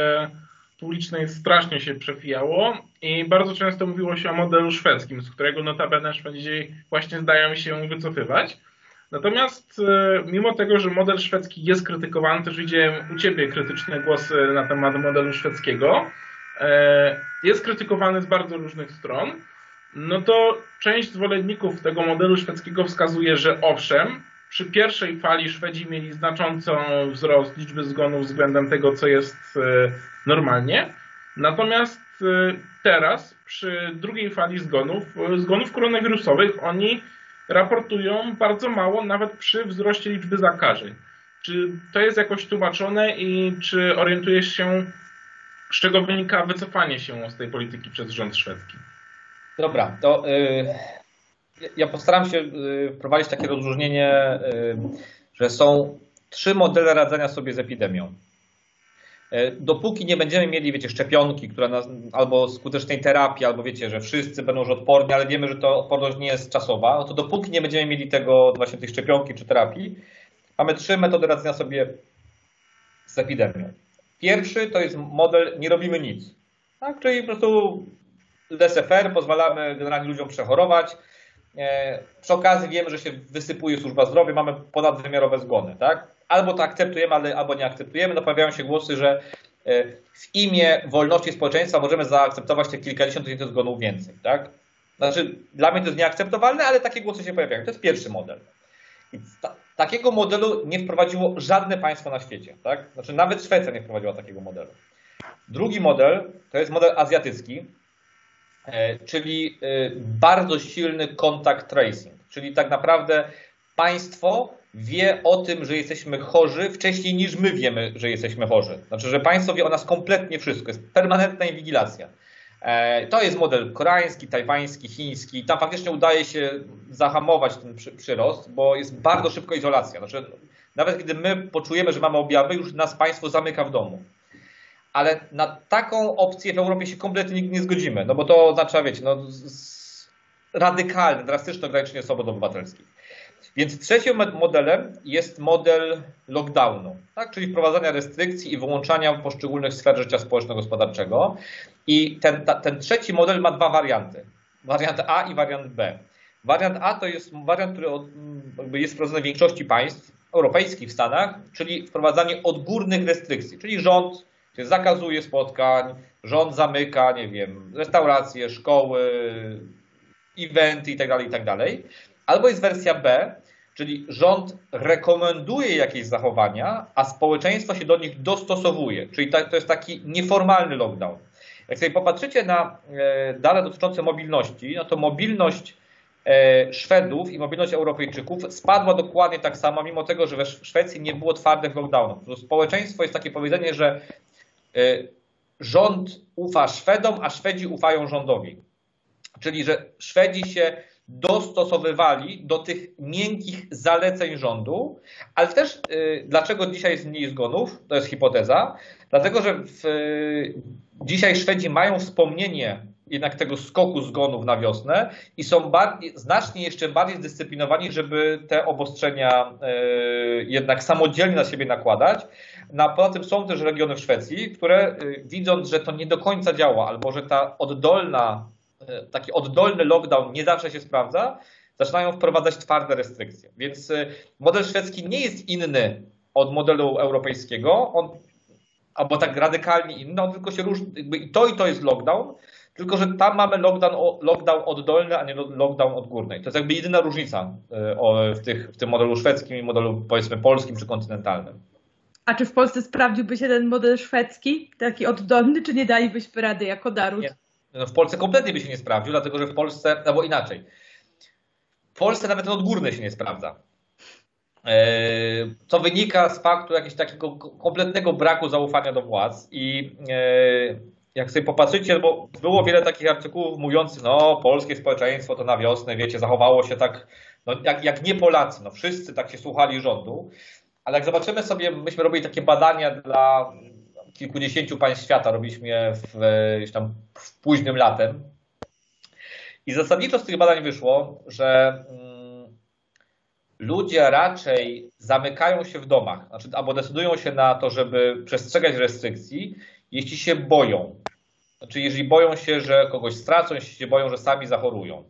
publicznej strasznie się przewijało i bardzo często mówiło się o modelu szwedzkim, z którego notabene Szwedzi właśnie zdają się wycofywać. Natomiast e, mimo tego, że model szwedzki jest krytykowany, też widziałem u Ciebie krytyczne głosy na temat modelu szwedzkiego, e, jest krytykowany z bardzo różnych stron, no to część zwolenników tego modelu szwedzkiego wskazuje, że owszem, przy pierwszej fali Szwedzi mieli znaczący wzrost liczby zgonów względem tego, co jest e, normalnie. Natomiast teraz, przy drugiej fali zgonów, zgonów koronawirusowych, oni raportują bardzo mało, nawet przy wzroście liczby zakażeń. Czy to jest jakoś tłumaczone i czy orientujesz się, z czego wynika wycofanie się z tej polityki przez rząd szwedzki? Dobra, to ja postaram się yy, wprowadzić takie rozróżnienie, yy, że są trzy modele radzenia sobie z epidemią. E, dopóki nie będziemy mieli, wiecie, szczepionki, która nas, albo skutecznej terapii, albo wiecie, że wszyscy będą już odporni, ale wiemy, że to odporność nie jest czasowa, no to dopóki nie będziemy mieli tego, właśnie tej szczepionki czy terapii, mamy trzy metody radzenia sobie z epidemią. Pierwszy to jest model nie robimy nic. Tak? Czyli po prostu laissez-faire, pozwalamy generalnie ludziom przechorować. E, przy okazji wiemy, że się wysypuje służba zdrowia, mamy ponadwymiarowe zgony. Tak? albo to akceptujemy, ale, albo nie akceptujemy. No pojawiają się głosy, że e, w imię wolności społeczeństwa możemy zaakceptować te kilkadziesiąt tysięcy zgonów więcej. Tak? Znaczy, dla mnie to jest nieakceptowalne, ale takie głosy się pojawiają. To jest pierwszy model. Ta, takiego modelu nie wprowadziło żadne państwo na świecie. Tak? Znaczy, nawet Szwecja nie wprowadziła takiego modelu. Drugi model to jest model azjatycki, czyli e, bardzo silny contact tracing, czyli tak naprawdę państwo wie o tym, że jesteśmy chorzy wcześniej niż my wiemy, że jesteśmy chorzy. Znaczy, że państwo wie o nas kompletnie wszystko. Jest permanentna inwigilacja. E, to jest model koreański, tajwański, chiński. Tam faktycznie udaje się zahamować ten przyrost, bo jest bardzo szybko izolacja. Znaczy, nawet gdy my poczujemy, że mamy objawy, już nas państwo zamyka w domu. Ale na taką opcję w Europie się kompletnie nie zgodzimy, no bo to oznacza, wiecie, no, radykalne, drastyczne ograniczenie swobód obywatelskich. Więc trzecim modelem jest model lockdownu, tak? czyli wprowadzania restrykcji i wyłączania poszczególnych sfer życia społeczno-gospodarczego. I ten, ta, ten trzeci model ma dwa warianty. Wariant A i wariant B. Wariant A to jest wariant, który od, jest wprowadzony w większości państw europejskich w Stanach, czyli wprowadzanie odgórnych restrykcji, czyli rząd zakazuje spotkań, rząd zamyka, nie wiem, restauracje, szkoły, eventy itd., tak itd. Tak Albo jest wersja B, czyli rząd rekomenduje jakieś zachowania, a społeczeństwo się do nich dostosowuje. Czyli to jest taki nieformalny lockdown. Jak sobie popatrzycie na e, dane dotyczące mobilności, no to mobilność e, Szwedów i mobilność Europejczyków spadła dokładnie tak samo, mimo tego, że we Szwecji nie było twardych lockdownów. Społeczeństwo jest takie powiedzenie, że rząd ufa Szwedom, a Szwedzi ufają rządowi. Czyli, że Szwedzi się dostosowywali do tych miękkich zaleceń rządu, ale też y, dlaczego dzisiaj jest mniej zgonów, to jest hipoteza, dlatego że w, y, dzisiaj Szwedzi mają wspomnienie jednak tego skoku zgonów na wiosnę i są bardziej, znacznie jeszcze bardziej zdyscyplinowani, żeby te obostrzenia y, jednak samodzielnie na siebie nakładać. No, poza tym są też regiony w Szwecji, które widząc, że to nie do końca działa, albo że ta oddolna E, taki oddolny lockdown nie zawsze się sprawdza, zaczynają wprowadzać twarde restrykcje. Więc e, model szwedzki nie jest inny od modelu europejskiego, on, albo tak radykalnie inny, on tylko się różni, i to i to jest lockdown, tylko że tam mamy lockdown, lockdown oddolny, a nie lockdown odgórny. To jest jakby jedyna różnica e, w, tych, w tym modelu szwedzkim i modelu powiedzmy polskim czy kontynentalnym. A czy w Polsce sprawdziłby się ten model szwedzki, taki oddolny, czy nie dalibyśmy rady jako Darut? Nie. No w Polsce kompletnie by się nie sprawdził, dlatego że w Polsce, albo inaczej, w Polsce nawet ten odgórny się nie sprawdza. E, co wynika z faktu jakiegoś takiego kompletnego braku zaufania do władz i e, jak sobie popatrzycie, bo było wiele takich artykułów mówiących, no polskie społeczeństwo to na wiosnę, wiecie, zachowało się tak, no, jak, jak nie Polacy, no wszyscy tak się słuchali rządu, ale jak zobaczymy sobie, myśmy robili takie badania dla kilkudziesięciu państw świata, robiliśmy je w, gdzieś tam w późnym latem. I zasadniczo z tych badań wyszło, że mm, ludzie raczej zamykają się w domach, znaczy, albo decydują się na to, żeby przestrzegać restrykcji, jeśli się boją. Znaczy, jeżeli boją się, że kogoś stracą, jeśli się boją, że sami zachorują.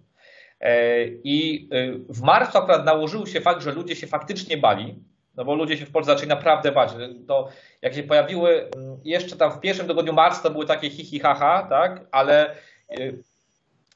I w marcu akurat nałożył się fakt, że ludzie się faktycznie bali, no bo ludzie się w Polsce zaczęli naprawdę bać. To jak się pojawiły mm, jeszcze tam w pierwszym tygodniu marca, to były takie hi, hi haha, tak, ale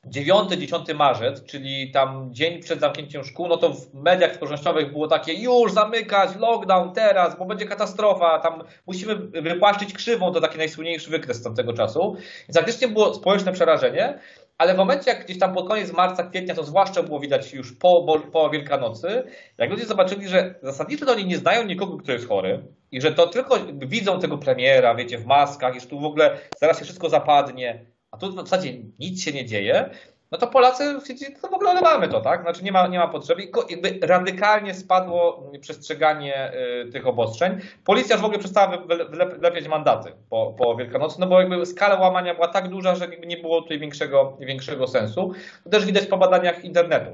9-10 y, marzec, czyli tam dzień przed zamknięciem szkół, no to w mediach społecznościowych było takie już zamykać, lockdown teraz, bo będzie katastrofa, tam musimy wypłaszczyć krzywą, to taki najsłynniejszy wykres z tamtego czasu. Więc faktycznie było społeczne przerażenie, ale w momencie, jak gdzieś tam pod koniec marca, kwietnia, to zwłaszcza było widać już po, po Wielkanocy, jak ludzie zobaczyli, że zasadniczo to oni nie znają nikogo, kto jest chory i że to tylko widzą tego premiera, wiecie, w maskach i że tu w ogóle zaraz się wszystko zapadnie, a tu w zasadzie nic się nie dzieje, no to Polacy to w ogóle olewamy to, tak? Znaczy nie ma, nie ma potrzeby. Jakby radykalnie spadło przestrzeganie y, tych obostrzeń. Policja już w ogóle przestała wylepiać mandaty po, po Wielkanocy, no bo jakby skala łamania była tak duża, że nie było tutaj większego, większego sensu. To też widać po badaniach internetu.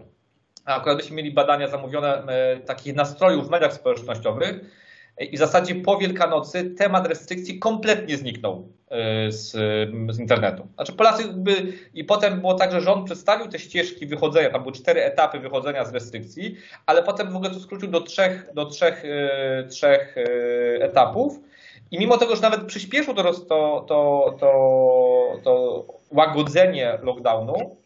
A akurat byśmy mieli badania zamówione y, takich nastrojów w mediach społecznościowych, i w zasadzie po Wielkanocy temat restrykcji kompletnie zniknął e, z, z internetu. Znaczy Polacy jakby, i potem było tak, że rząd przedstawił te ścieżki wychodzenia, tam były cztery etapy wychodzenia z restrykcji, ale potem w ogóle to skrócił do trzech, do trzech, e, trzech e, etapów. I mimo tego, że nawet przyspieszył to, to, to, to, to łagodzenie lockdownu,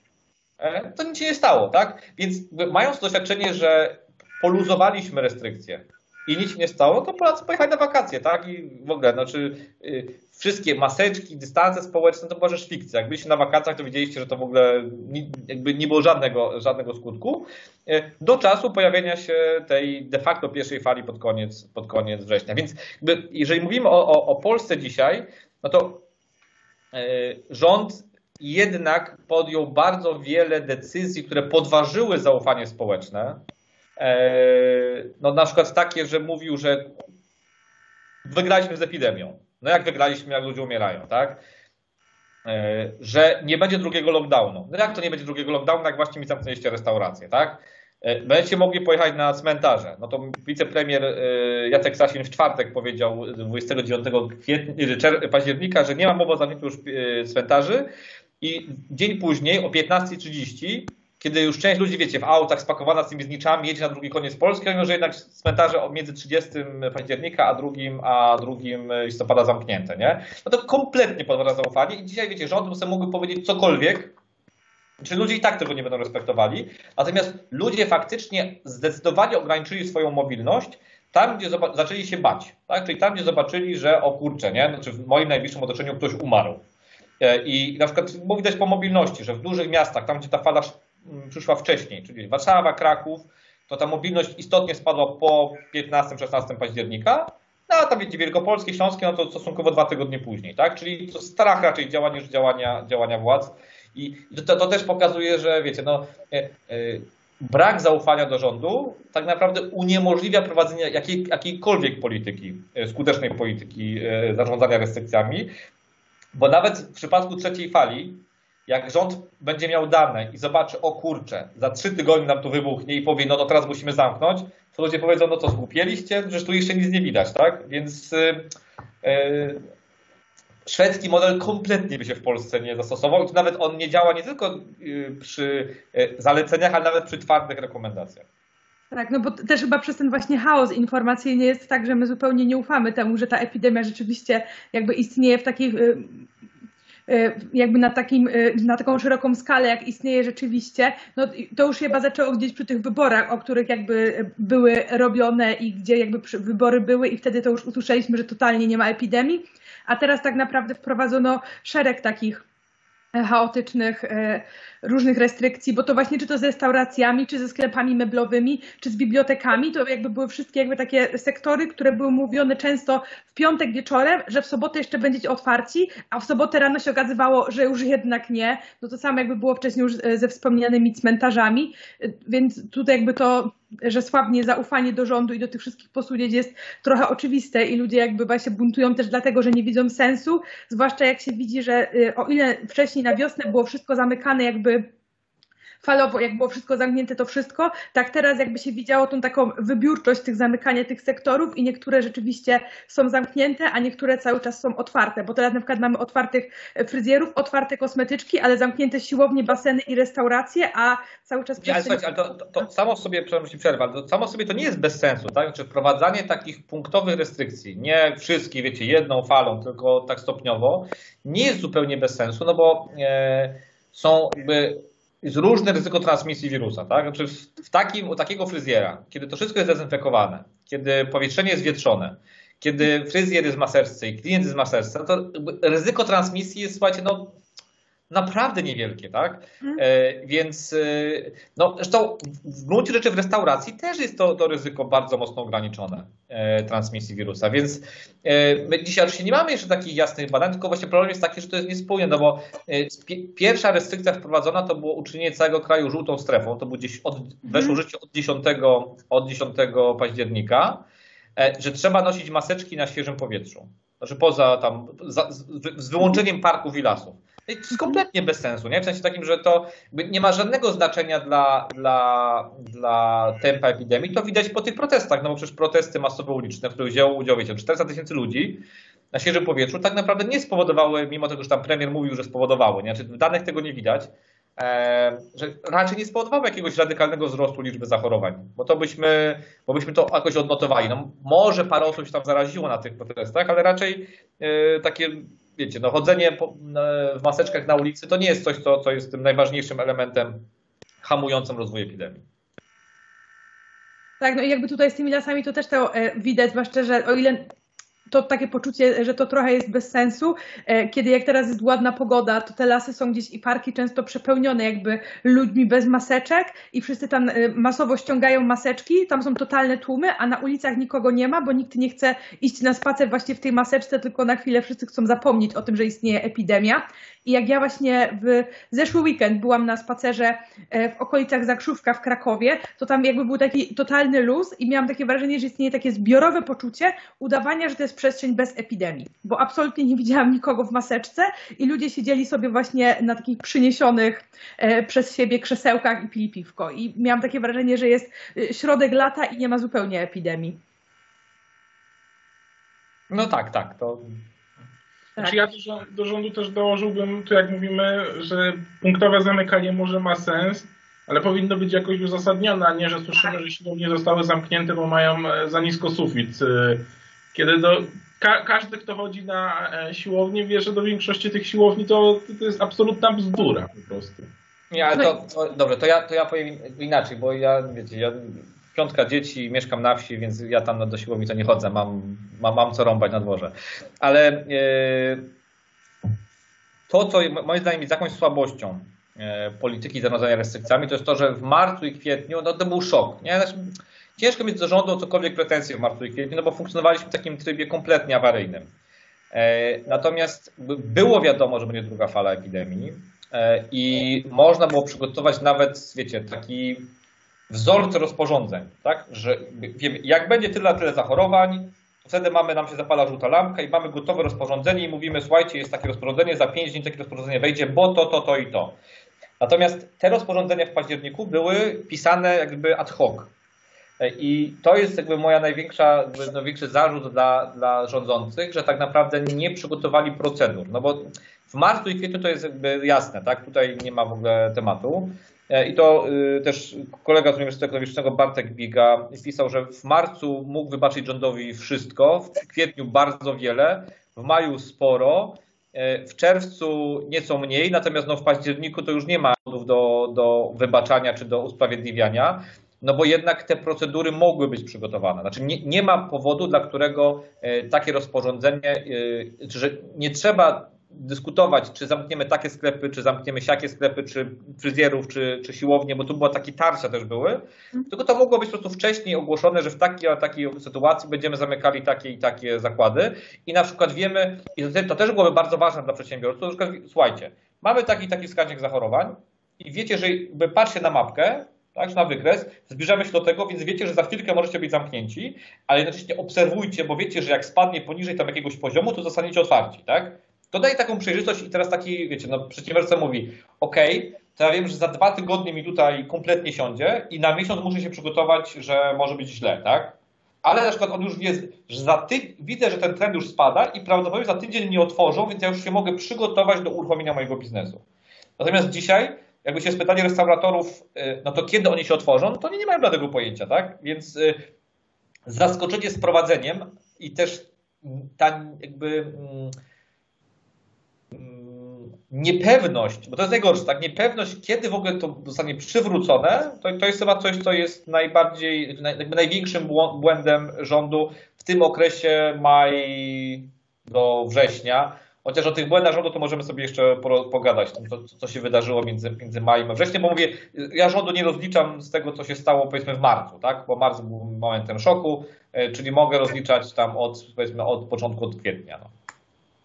to nic się nie stało, tak? Więc mając doświadczenie, że poluzowaliśmy restrykcje, i nic nie stało, to Polacy pojechali na wakacje, tak? I w ogóle, znaczy y, wszystkie maseczki, dystanse społeczne to była rzecz fikcja. Jak byliście na wakacjach, to widzieliście, że to w ogóle nie, jakby nie było żadnego, żadnego skutku. Y, do czasu pojawienia się tej de facto pierwszej fali pod koniec, pod koniec września. Więc jakby, jeżeli mówimy o, o, o Polsce dzisiaj, no to y, rząd jednak podjął bardzo wiele decyzji, które podważyły zaufanie społeczne no na przykład takie, że mówił, że wygraliśmy z epidemią. No jak wygraliśmy, jak ludzie umierają, tak? E, że nie będzie drugiego lockdownu. No jak to nie będzie drugiego lockdownu, jak właśnie mi zamknęliście restaurację, tak? E, będziecie mogli pojechać na cmentarze. No to wicepremier Jacek Sasin w czwartek powiedział 29 kwietnia, października, że nie ma mowy o zamknięciu już cmentarzy i dzień później o 15.30 kiedy już część ludzi, wiecie, w autach spakowana z tymi zniczami jedzie na drugi koniec Polski, mimo że jednak cmentarze między 30 października a 2, a 2 listopada zamknięte, nie? No to kompletnie podważa zaufanie i dzisiaj, wiecie, rząd sobie mógłby powiedzieć cokolwiek, czy ludzie i tak tego nie będą respektowali, natomiast ludzie faktycznie zdecydowanie ograniczyli swoją mobilność tam, gdzie zaczęli się bać, tak? czyli tam, gdzie zobaczyli, że o kurczę, nie? Znaczy w moim najbliższym otoczeniu ktoś umarł. E, I na przykład było widać po mobilności, że w dużych miastach, tam gdzie ta fala przyszła wcześniej, czyli Warszawa, Kraków, to ta mobilność istotnie spadła po 15-16 października, no a tam Wielkopolskie, Śląskie, no to stosunkowo dwa tygodnie później, tak? Czyli to strach raczej działa niż działania, działania władz. I to, to też pokazuje, że wiecie, no, e, e, brak zaufania do rządu tak naprawdę uniemożliwia prowadzenie jakiej, jakiejkolwiek polityki, e, skutecznej polityki e, zarządzania restrykcjami, bo nawet w przypadku trzeciej fali jak rząd będzie miał dane i zobaczy, o kurczę, za trzy tygodnie nam tu wybuchnie i powie, no to teraz musimy zamknąć, to ludzie powiedzą, no to zgłupieliście, że tu jeszcze nic nie widać, tak? Więc yy, yy, szwedzki model kompletnie by się w Polsce nie zastosował i nawet on nie działa nie tylko yy, przy y, zaleceniach, ale nawet przy twardych rekomendacjach. Tak, no bo też chyba przez ten właśnie chaos informacyjny jest tak, że my zupełnie nie ufamy temu, że ta epidemia rzeczywiście jakby istnieje w takiej Y, jakby na, takim, y, na taką szeroką skalę, jak istnieje rzeczywiście, no to już chyba zaczęło gdzieś przy tych wyborach, o których jakby były robione i gdzie jakby wybory były i wtedy to już usłyszeliśmy, że totalnie nie ma epidemii, a teraz tak naprawdę wprowadzono szereg takich chaotycznych e, różnych restrykcji, bo to właśnie czy to z restauracjami, czy ze sklepami meblowymi, czy z bibliotekami, to jakby były wszystkie jakby takie sektory, które były mówione często w piątek wieczorem, że w sobotę jeszcze będziecie otwarci, a w sobotę rano się okazywało, że już jednak nie. No to samo jakby było wcześniej już ze wspomnianymi cmentarzami, więc tutaj jakby to że słabnie zaufanie do rządu i do tych wszystkich posunięć jest trochę oczywiste i ludzie jakby właśnie buntują też dlatego, że nie widzą sensu, zwłaszcza jak się widzi, że y, o ile wcześniej na wiosnę było wszystko zamykane jakby falowo, jak było wszystko zamknięte, to wszystko, tak teraz jakby się widziało tą taką wybiórczość tych zamykania tych sektorów i niektóre rzeczywiście są zamknięte, a niektóre cały czas są otwarte, bo teraz na przykład mamy otwartych fryzjerów, otwarte kosmetyczki, ale zamknięte siłownie, baseny i restauracje, a cały czas... Nie, ale, słuchajcie, ale to, to, to samo sobie, przepraszam, przerwę, ale to samo sobie to nie jest bez sensu, tak? Znaczy wprowadzanie takich punktowych restrykcji, nie wszystkich, wiecie, jedną falą, tylko tak stopniowo, nie jest zupełnie bez sensu, no bo e, są jakby jest różne ryzyko transmisji wirusa, tak? Znaczy w, takim, u takiego fryzjera, kiedy to wszystko jest dezynfekowane, kiedy powietrzenie jest wietrzone, kiedy fryzjer jest w maseczce i klient jest w maseczce, no to ryzyko transmisji jest, słuchajcie, no naprawdę niewielkie, tak? Mhm. E, więc, e, no zresztą w gruncie rzeczy w restauracji też jest to, to ryzyko bardzo mocno ograniczone e, transmisji wirusa, więc e, my dzisiaj oczywiście nie mamy jeszcze takich jasnych badań, tylko właśnie problem jest taki, że to jest niespójne, no bo e, pierwsza restrykcja wprowadzona to było uczynienie całego kraju żółtą strefą, to było gdzieś od, mhm. weszło życie od 10, od 10 października, e, że trzeba nosić maseczki na świeżym powietrzu. Znaczy poza tam, za, z, z wyłączeniem parków i lasów. To jest kompletnie bez sensu, nie? W sensie takim, że to nie ma żadnego znaczenia dla, dla, dla tempa epidemii. To widać po tych protestach, no bo przecież protesty masowe uliczne, w których wzięło udział, wiecie, 400 tysięcy ludzi na świeżym powietrzu, tak naprawdę nie spowodowały, mimo tego, że tam premier mówił, że spowodowały, nie? Znaczy w danych tego nie widać, e, że raczej nie spowodowały jakiegoś radykalnego wzrostu liczby zachorowań, bo to byśmy, bo byśmy to jakoś odnotowali. No, może parę osób się tam zaraziło na tych protestach, ale raczej e, takie wiecie, no chodzenie po, w maseczkach na ulicy to nie jest coś, co, co jest tym najważniejszym elementem hamującym rozwój epidemii. Tak, no i jakby tutaj z tymi lasami to też to e, widać, zwłaszcza, że o ile to takie poczucie, że to trochę jest bez sensu. E, kiedy jak teraz jest ładna pogoda, to te lasy są gdzieś i parki często przepełnione jakby ludźmi bez maseczek i wszyscy tam e, masowo ściągają maseczki, tam są totalne tłumy, a na ulicach nikogo nie ma, bo nikt nie chce iść na spacer właśnie w tej maseczce, tylko na chwilę wszyscy chcą zapomnieć o tym, że istnieje epidemia. I jak ja właśnie w zeszły weekend byłam na spacerze e, w okolicach Zakrzówka w Krakowie, to tam jakby był taki totalny luz i miałam takie wrażenie, że istnieje takie zbiorowe poczucie udawania, że to jest przestrzeń bez epidemii, bo absolutnie nie widziałam nikogo w maseczce i ludzie siedzieli sobie właśnie na takich przyniesionych e, przez siebie krzesełkach i pili piwko. I miałam takie wrażenie, że jest e, środek lata i nie ma zupełnie epidemii. No tak, tak. To tak. Znaczy ja do, do rządu też dołożyłbym, tu jak mówimy, że punktowe zamykanie może ma sens, ale powinno być jakoś uzasadnione, a nie, że słyszymy, że siłownie zostały zamknięte, bo mają e, za nisko sufit. Kiedy do, ka, każdy, kto chodzi na e, siłownię, wie, że do większości tych siłowni to, to jest absolutna bzdura po prostu. Nie, ale to, to dobrze, to ja, to ja powiem inaczej, bo ja, wiecie, ja piątka dzieci, mieszkam na wsi, więc ja tam do siłowni to nie chodzę, mam, mam, mam co rąbać na dworze. Ale e, to, co moim zdaniem jest jakąś słabością e, polityki zarządzania restrykcjami, to jest to, że w marcu i kwietniu no, to był szok. Nie? Znaczy, ciężko mieć do rządu cokolwiek pretensje w marcu i kwietniu, no bo funkcjonowaliśmy w takim trybie kompletnie awaryjnym. E, natomiast było wiadomo, że będzie druga fala epidemii i można było przygotować nawet, wiecie, taki wzorce rozporządzeń, tak? Że wiemy, jak będzie tyle, tyle zachorowań, to wtedy mamy, nam się zapala żółta lampka i mamy gotowe rozporządzenie i mówimy, słuchajcie, jest takie rozporządzenie, za 5 dni takie rozporządzenie wejdzie, bo to, to, to i to. Natomiast te rozporządzenia w październiku były pisane jakby ad hoc. I to jest jakby moja największa, największy zarzut dla, dla rządzących, że tak naprawdę nie przygotowali procedur. No bo w marcu i kwietniu to jest jakby jasne, tak? Tutaj nie ma w ogóle tematu. E, I to y, też kolega z Uniwersytetu Ekonomicznego Bartek Biga pisał, że w marcu mógł wybaczyć rządowi wszystko, w kwietniu bardzo wiele, w maju sporo, e, w czerwcu nieco mniej, natomiast no w październiku to już nie ma powodów do, do wybaczania czy do usprawiedliwiania, no bo jednak te procedury mogły być przygotowane. Znaczy nie, nie ma powodu, dla którego e, takie rozporządzenie, że nie trzeba dyskutować, czy zamkniemy takie sklepy, czy zamkniemy siakie sklepy, czy fryzjerów, czy, czy siłownie, bo tu była takie tarcia też były, mhm. tylko to mogło być po prostu wcześniej ogłoszone, że w takiej, takiej sytuacji będziemy zamykali takie i takie zakłady i na przykład wiemy, i to, to też byłoby bardzo ważne dla przedsiębiorców, na przykład słuchajcie, mamy taki taki wskaźnik zachorowań i wiecie, że patrzcie na mapkę, tak, na wykres, zbliżamy się do tego, więc wiecie, że za chwilkę możecie być zamknięci, ale jednocześnie obserwujcie, bo wiecie, że jak spadnie poniżej tam jakiegoś poziomu, to zostaniecie otwarci, tak? To daje taką przejrzystość i teraz taki, wiecie, no przedsiębiorca mówi, ok, to ja wiem, że za dwa tygodnie mi tutaj kompletnie siądzie i na miesiąc muszę się przygotować, że może być źle, tak? Ale na przykład on już wie, że za ty... widzę, że ten trend już spada i prawdopodobnie za tydzień nie otworzą, więc ja już się mogę przygotować do uruchomienia mojego biznesu. Natomiast dzisiaj, jakby się spytali restauratorów, y, no to kiedy oni się otworzą, to oni nie mają bladego pojęcia, tak? Więc y, zaskoczenie z prowadzeniem i też ta jakby mm, niepewność, bo to jest najgorsze, tak? Niepewność, kiedy w ogóle to zostanie przywrócone, to, to jest chyba coś, co jest najbardziej, jakby największym błędem rządu w tym okresie maj do września. Chociaż o tych błędach rządu to możemy sobie jeszcze pogadać, co, się wydarzyło między, między majem a wrześniem, bo mówię, ja rządu nie rozliczam z tego, co się stało powiedzmy w marcu, tak? bo marc był momentem szoku, e, czyli mogę rozliczać tam od, powiedzmy, od początku, od kwietnia. No.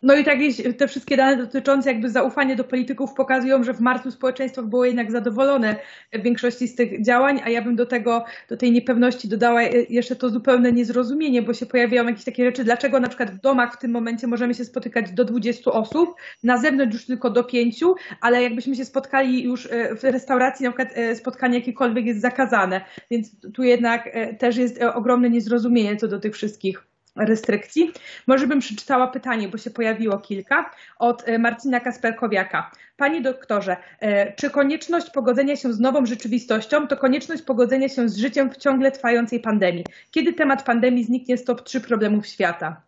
No i tak te wszystkie dane dotyczące jakby zaufania do polityków pokazują, że w marcu społeczeństwo było jednak zadowolone w większości z tych działań, a ja bym do tego, do tej niepewności dodała jeszcze to zupełne niezrozumienie, bo się pojawiają jakieś takie rzeczy, dlaczego na przykład w domach w tym momencie możemy się spotykać do 20 osób, na zewnątrz już tylko do 5, ale jakbyśmy się spotkali już e, w restauracji, na przykład e, spotkanie jakiekolwiek jest zakazane, więc tu jednak e, też jest ogromne niezrozumienie co do tych wszystkich restrykcji. Może bym przeczytała pytanie, bo się pojawiło kilka, od e, Marcina Kasperkowiaka. Panie doktorze, e, czy konieczność pogodzenia się z nową rzeczywistością to konieczność pogodzenia się z życiem w ciągle trwającej pandemii? Kiedy temat pandemii zniknie z top 3 problemów świata?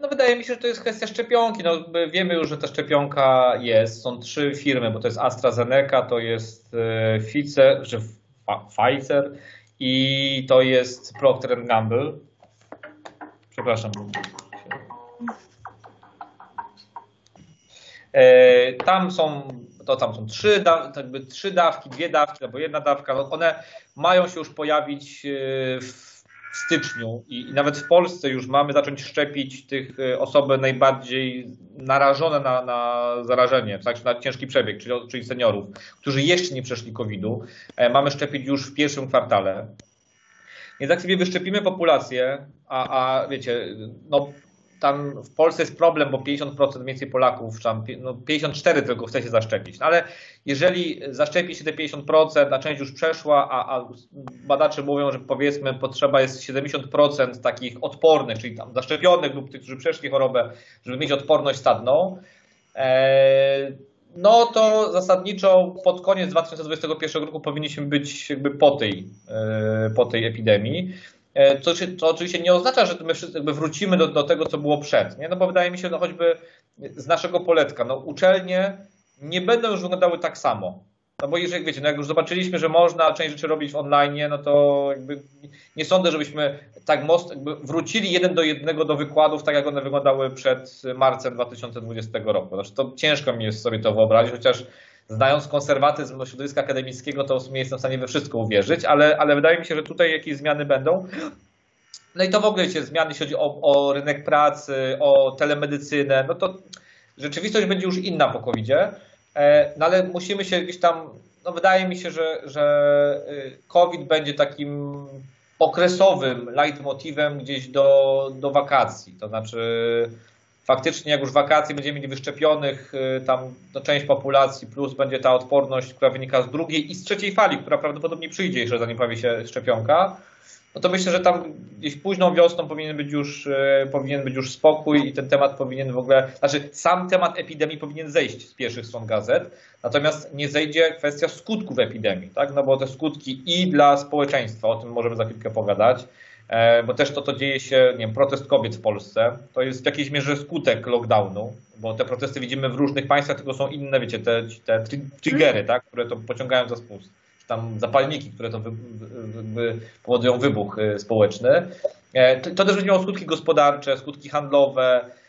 No wydaje mi się, że to jest kwestia szczepionki. No, wiemy już, że ta szczepionka jest. Są trzy firmy, bo to jest AstraZeneca, to jest e, Pfizer, Pfizer i to jest Procter Gamble. Przepraszam. E, tam są, to tam są trzy, jakby trzy dawki, dwie dawki albo jedna dawka. One mają się już pojawić e, w styczniu i, nawet w Polsce już mamy zacząć szczepić tych e, osoby najbardziej narażone na, na zarażenie, tak, na ciężki przebieg, czyli, czyli seniorów, którzy jeszcze nie przeszli COVID-u. E, mamy szczepić już w pierwszym kwartale. Więc jak sobie wyszczepimy populację, a, a wiecie, no tam w Polsce jest problem, bo 50% więcej Polaków, tam no 54 tylko chce się zaszczepić. No ale jeżeli zaszczepi się te 50%, a część już przeszła, a, a badacze mówią, że powiedzmy potrzeba jest 70% takich odpornych, czyli tam zaszczepionych lub tych, którzy przeszli chorobę, żeby mieć odporność stadną, e, no to zasadniczo pod koniec 2021 roku powinniśmy być jakby po tej, e, po tej epidemii. E, co, to oczywiście nie oznacza, że my wszyscy wrócimy do, do, tego, co było przed, nie? no bo wydaje mi się, no choćby z naszego poletka, no uczelnie nie będą już wyglądały tak samo. No bo jeżeli wiecie, no jak już zobaczyliśmy, że można część rzeczy robić online, no to nie sądzę, żebyśmy tak most, wrócili jeden do jednego do wykładów, tak jak one wyglądały przed marcem 2020 roku. Znaczy to ciężko mi jest sobie to wyobrazić, chociaż znając konserwatyzm do środowiska akademickiego, to w sumie jestem w stanie we wszystko uwierzyć, ale, ale wydaje mi się, że tutaj jakieś zmiany będą. No i to w ogóle się zmiany, jeśli chodzi o, o rynek pracy, o telemedycynę, no to rzeczywistość będzie już inna po covid e, no ale musimy się gdzieś tam, no wydaje mi się, że, że y, COVID będzie takim okresowym leitmotivem gdzieś do, do wakacji. To znaczy, faktycznie jak już wakacje będziemy mieli wyszczepionych y, tam no, część populacji, plus będzie ta odporność, która wynika z drugiej i z trzeciej fali, która prawdopodobnie przyjdzie jeszcze zanim pojawi się szczepionka, no to myślę, że tam gdzieś późną wiosną powinien być już, y, powinien być już spokój i ten temat powinien w ogóle, znaczy sam temat epidemii powinien zejść z pierwszych stron gazet, natomiast nie zejdzie kwestia skutków epidemii, tak? No bo te skutki i dla społeczeństwa, o tym możemy za chwilkę pogadać, bo też to, to dzieje się, nie wiem, protest kobiet w Polsce, to jest w jakiejś mierze skutek lockdownu, bo te protesty widzimy w różnych państwach, tylko są inne, wiecie, te, te triggery, tak, które to pociągają za spust, czy tam zapalniki, które to wy, wy, wy, powodują wybuch e, społeczny. E, to, to też będzie miało skutki gospodarcze, skutki handlowe, E,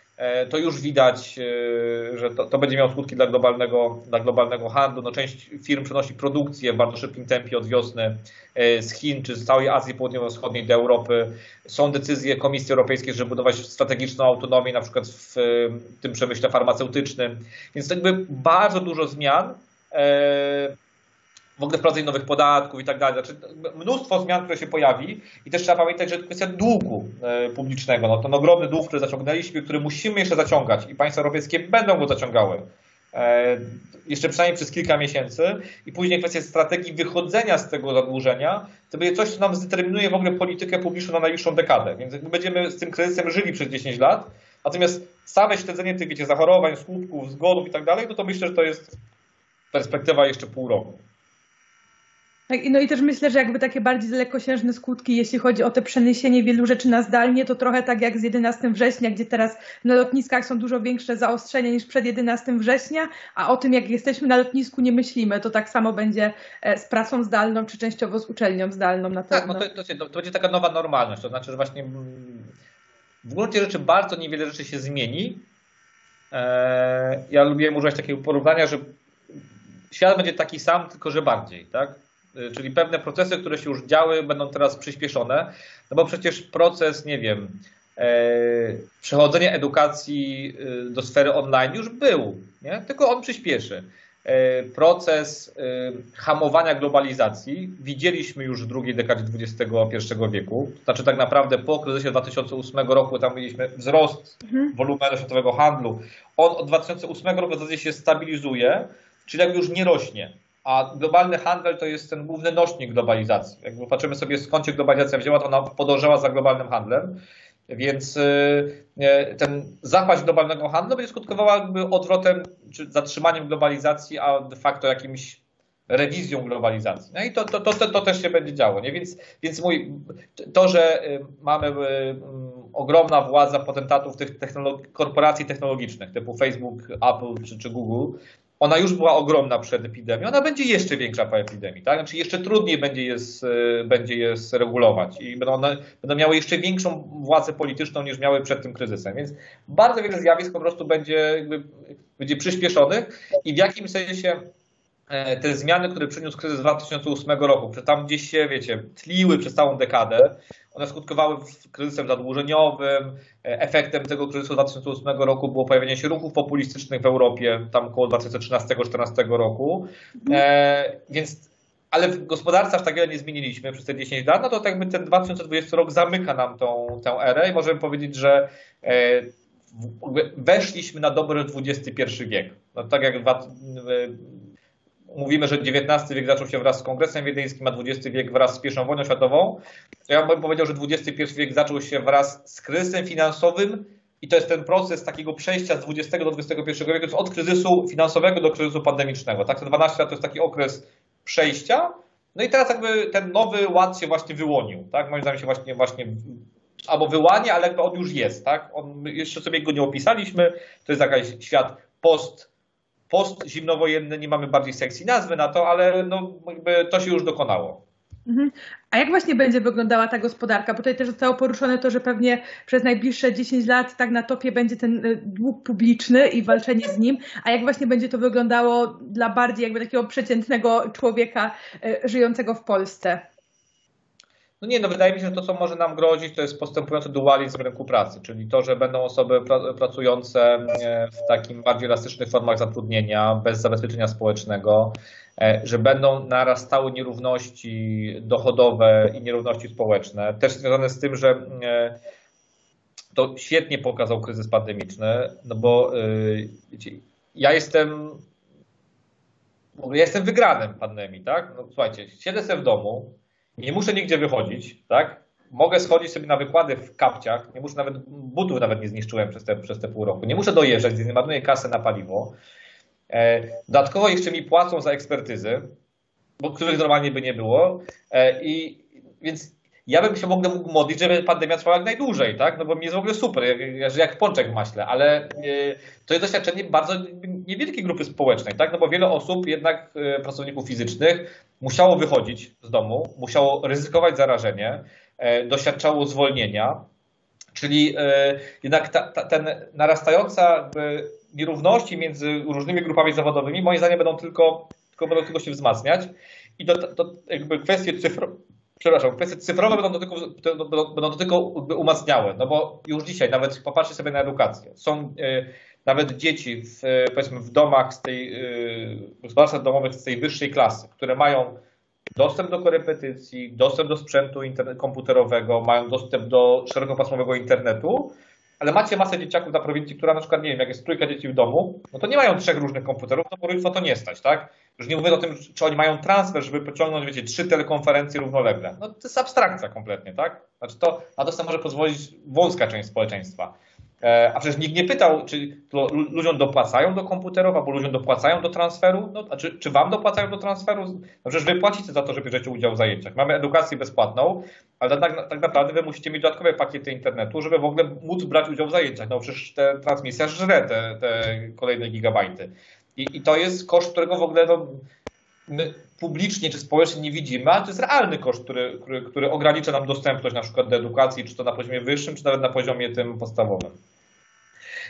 to już widać, e, że to, to, będzie miało skutki dla globalnego, dla globalnego handlu. No, część firm przenosi produkcję w bardzo szybkim tempie od wiosny e, z Chin czy z całej Azji Południowo-Wschodniej do Europy. Są decyzje Komisji Europejskiej, żeby budować strategiczną autonomię, na przykład w tym przemyśle farmaceutycznym. Więc jakby bardzo dużo zmian w ogóle wprowadzenie nowych podatków i tak dalej. Znaczy, mnóstwo zmian, które się pojawi i też trzeba pamiętać, że kwestia długu e, publicznego. No, ten ogromny dług, który zaciągnęliśmy, który musimy jeszcze zaciągać i państwa europejskie będą go zaciągały. e, jeszcze przynajmniej przez kilka miesięcy i później kwestia strategii wychodzenia z tego zadłużenia, to będzie coś, co nam zdeterminuje w ogóle politykę publiczną na najbliższą dekadę. Więc jakby będziemy z tym kryzysem żyli przez 10 lat, natomiast same śledzenie tych, wiecie, zachorowań, skutków, zgonów i tak dalej, no to myślę, że to jest perspektywa jeszcze pół roku. Tak, no i też myślę, że jakby takie bardziej dalekosiężne skutki, jeśli chodzi o te przeniesienie wielu rzeczy na zdalnie, to trochę tak jak z 11 września, gdzie teraz na lotniskach są dużo większe zaostrzenia niż przed 11 września, a o tym, jak jesteśmy na lotnisku, nie myślimy. To tak samo będzie e, z pracą zdalną, czy częściowo z uczelnią zdalną na pewno. Tak, no to, to, to będzie taka nowa normalność. To znaczy, że właśnie w gruncie rzeczy bardzo niewiele rzeczy się zmieni. E, ja lubię używać takiego porównania, że świat będzie taki sam, tylko że bardziej, tak? Y, czyli pewne procesy, które się już działy, będą teraz przyspieszone, no bo przecież proces, nie wiem, e, przechodzenia edukacji y, do sfery online już był, nie? tylko on przyspieszy. E, proces y, hamowania globalizacji widzieliśmy już w drugiej dekadzie XXI wieku. Znaczy tak naprawdę po kryzysie 2008 roku tam mieliśmy wzrost mhm. wolumenu światowego handlu. On od 2008 roku w zasadzie się stabilizuje, czyli jakby już nie rośnie a globalny handel to jest ten główny nośnik globalizacji. Jak patrzymy sobie skąd się globalizacja wzięła, to ona podążała za globalnym handlem. Więc y, y, ten zapaść globalnego handlu będzie skutkowała jakby odwrotem czy zatrzymaniem globalizacji, a de facto jakimś rewizją globalizacji. No i to, to, to, to, też się będzie działo. Nie? Więc, więc mój, to, że y, mamy mm, ogromna władza potentatów tych korporacji technologicznych typu Facebook, Apple czy, czy Google, ona już była ogromna przed epidemią, ona będzie jeszcze większa po epidemii, tak? Znaczy jeszcze trudniej będzie je, będzie je regulować i będą, one, będą miały jeszcze większą władzę polityczną niż miały przed tym kryzysem. Więc bardzo wiele zjawisk po prostu będzie, jakby, będzie przyspieszonych i w jakim sensie te zmiany, które przyniósł kryzys 2008 roku, które tam gdzieś się, wiecie, tliły przez całą dekadę, one skutkowały kryzysem zadłużeniowym. E, efektem tego kryzysu 2008 roku było pojawienie się ruchów populistycznych w Europie, tam około 2013-2014 roku. E, więc, ale w gospodarce aż tak wiele nie zmieniliśmy przez te 10 lat, no to tak jakby ten 2020 rok zamyka nam tą, tę erę i możemy powiedzieć, że e, weszliśmy na dobry XXI wiek. No, tak jak mówimy, że XIX wiek zaczął się wraz z Kongresem Wiedeńskim, a XX wiek wraz z I wojną światową, to ja bym powiedział, że XXI wiek zaczął się wraz z kryzysem finansowym i to jest ten proces takiego przejścia z XX do XXI wieku, od kryzysu finansowego do kryzysu pandemicznego. Tak, te 12 lat to jest taki okres przejścia. No i teraz jakby ten nowy ład się właśnie wyłonił, tak? Moim zdaniem się właśnie, właśnie albo wyłania, ale jakby on już jest, tak? On, jeszcze sobie go nie opisaliśmy. To jest jakiś świat post post zimnowojenny, nie mamy bardziej sekcji nazwy na to, ale no, to się już dokonało. Mhm. A jak właśnie będzie wyglądała ta gospodarka? Bo tutaj też zostało poruszone to, że pewnie przez najbliższe 10 lat tak na topie będzie ten y, dług publiczny i walczenie z nim. A jak właśnie będzie to wyglądało dla bardziej jakby takiego przeciętnego człowieka y, żyjącego w Polsce? No nie, no wydaje mi się, że to, co może nam grozić, to jest postępujący dualizm rynku pracy, czyli to, że będą osoby pracujące e, w takim bardziej elastycznych formach zatrudnienia, bez zabezpieczenia społecznego, e, że będą narastały nierówności dochodowe i nierówności społeczne, też związane z tym, że e, to świetnie pokazał kryzys pandemiczny, no bo wiecie, ja jestem ja jestem wygranym pandemii, tak? No, słuchajcie, siedzę sobie w domu, nie muszę nigdzie wychodzić, tak? Mogę schodzić sobie na wykłady w kapciach, nie muszę nawet, butów nawet nie zniszczyłem przez te, przez te pół roku, nie muszę dojeżdżać, nie marnuję kasy na paliwo. E, dodatkowo jeszcze mi płacą za ekspertyzy, bo których normalnie by nie było. E, I więc ja bym się mógł modlić, żeby pandemia trwała jak najdłużej, tak? No bo mi jest w ogóle super, jak, jak pączek w maśle, ale e, to jest doświadczenie bardzo niewielkiej grupy społecznej, tak? No bo wiele osób, jednak pracowników fizycznych, musiało wychodzić z domu, musiało ryzykować zarażenie, e, doświadczało zwolnienia, czyli e, jednak ta, ta, ten narastająca nierówności między różnymi grupami zawodowymi moim zdaniem będą tylko, tylko będą tylko się wzmacniać i to jakby kwestie cyfrowe, przepraszam, kwestie cyfrowe będą do tylko, będą tylko umacniałe, no bo już dzisiaj, nawet popatrzcie sobie na edukację, są e, nawet dzieci w, powiedzmy w domach z tej, y, domowych z tej wyższej klasy, które mają dostęp do korepetycji, dostęp do sprzętu komputerowego, mają dostęp do szerokopasmowego internetu, ale macie masę dzieciaków na prowincji, która na przykład, nie wiem, jak jest trójka dzieci w domu, no to nie mają trzech różnych komputerów, no bo rolnictwo to nie stać, tak? Już nie mówię o tym, czy oni mają transfer, żeby pociągnąć, wiecie, trzy telekonferencje równolegle. No to jest abstrakcja kompletnie, tak? Znaczy to, na to sobie może pozwolić wąska część społeczeństwa. E, a przecież nikt nie pytał, czy ludziom dopłacają do komputerów, albo ludziom dopłacają do transferu, no, czy, czy wam dopłacają do transferu? No przecież wy płacicie za to, że bierzecie udział w zajęciach. Mamy edukację bezpłatną, ale tak, tak naprawdę wy musicie mieć dodatkowe pakiety internetu, żeby w ogóle móc brać udział w zajęciach. No przecież ta transmisja żre te, te kolejne gigabajty. I, I, to jest koszt, którego w ogóle no, my publicznie czy społecznie nie widzimy, ale to jest realny koszt, który, który, który ogranicza nam dostępność na przykład do edukacji, czy to na poziomie wyższym, czy nawet na poziomie tym podstawowym.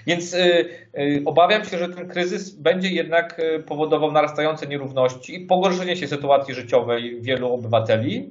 Więc y, y, obawiam się, że ten kryzys będzie jednak y, powodował narastające nierówności i pogorszenie się sytuacji życiowej wielu obywateli,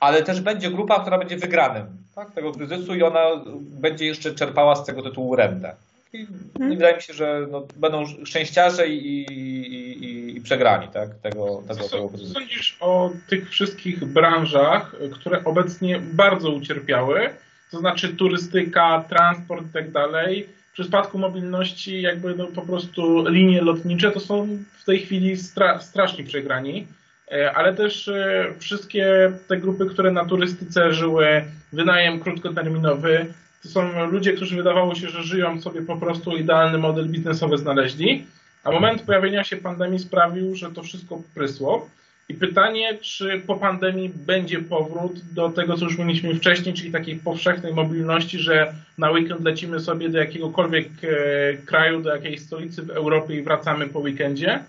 ale też będzie grupa, która będzie wygranym tak, tego kryzysu i ona będzie jeszcze czerpała z tego tytułu rentę. I hmm. wydaje mi się, że no, będą szczęściarze i, i, i, przegrani tak, tego, tego, tego. Co sądzisz o tych wszystkich branżach, które obecnie bardzo ucierpiały? To znaczy turystyka, transport i tak dalej. W przypadku mobilności jakby no, po prostu linie lotnicze to są w tej chwili stra strasznie przegrani. E, ale też e, wszystkie te grupy, które na turystyce żyły, wynajem krótkoterminowy, to są ludzie, którzy wydawało się, że żyją sobie po prostu idealny model biznesowy znaleźli, a moment pojawienia się pandemii sprawił, że to wszystko prysło. I pytanie, czy po pandemii będzie powrót do tego, co już mieliśmy wcześniej, czyli takiej powszechnej mobilności, że na weekend lecimy sobie do jakiegokolwiek e, kraju, do jakiejś stolicy w Europie i wracamy po weekendzie.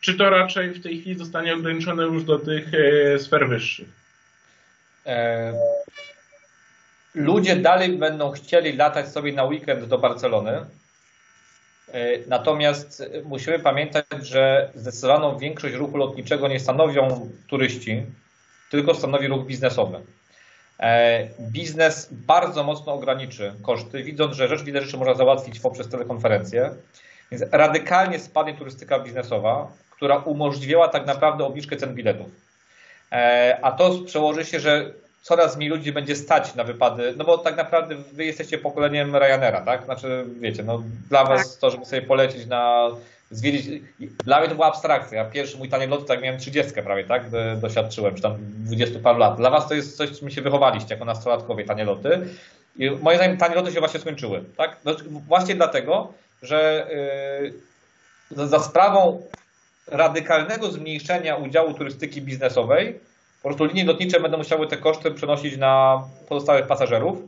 Czy to raczej w tej chwili zostanie ograniczone już do tych e, sfer wyższych? E, ludzie dalej będą chcieli latać sobie na weekend do Barcelony. E, natomiast musimy pamiętać, że zdecydowaną większość ruchu lotniczego nie stanowią turyści, tylko stanowi ruch biznesowy. Biznes bardzo mocno ograniczy koszty, widząc, że rzecz wiele rzeczy można załatwić poprzez telekonferencję. Więc radykalnie spadnie turystyka biznesowa, która umożliwiała tak naprawdę obniżkę cen biletów. E, a to przełoży się, że coraz mniej ludzi będzie stać na wypady, no bo tak naprawdę wy jesteście pokoleniem Ryanaira, tak? Znaczy, wiecie, no dla was tak. to, żeby sobie polecieć na zwiedzić, dla mnie to była abstrakcja. Ja pierwszy mój tani lot, tak miałem 30 prawie, tak? Doświadczyłem, czy tam 20 paru lat. Dla was to jest coś, czym się wychowaliście jako nastolatkowie, tanie loty. I moim zdaniem tanie loty się właśnie skończyły, tak? No, właśnie dlatego, że yy, za sprawą radykalnego zmniejszenia udziału turystyki biznesowej, po prostu linie lotnicze będą musiały te koszty przenosić na pozostałych pasażerów,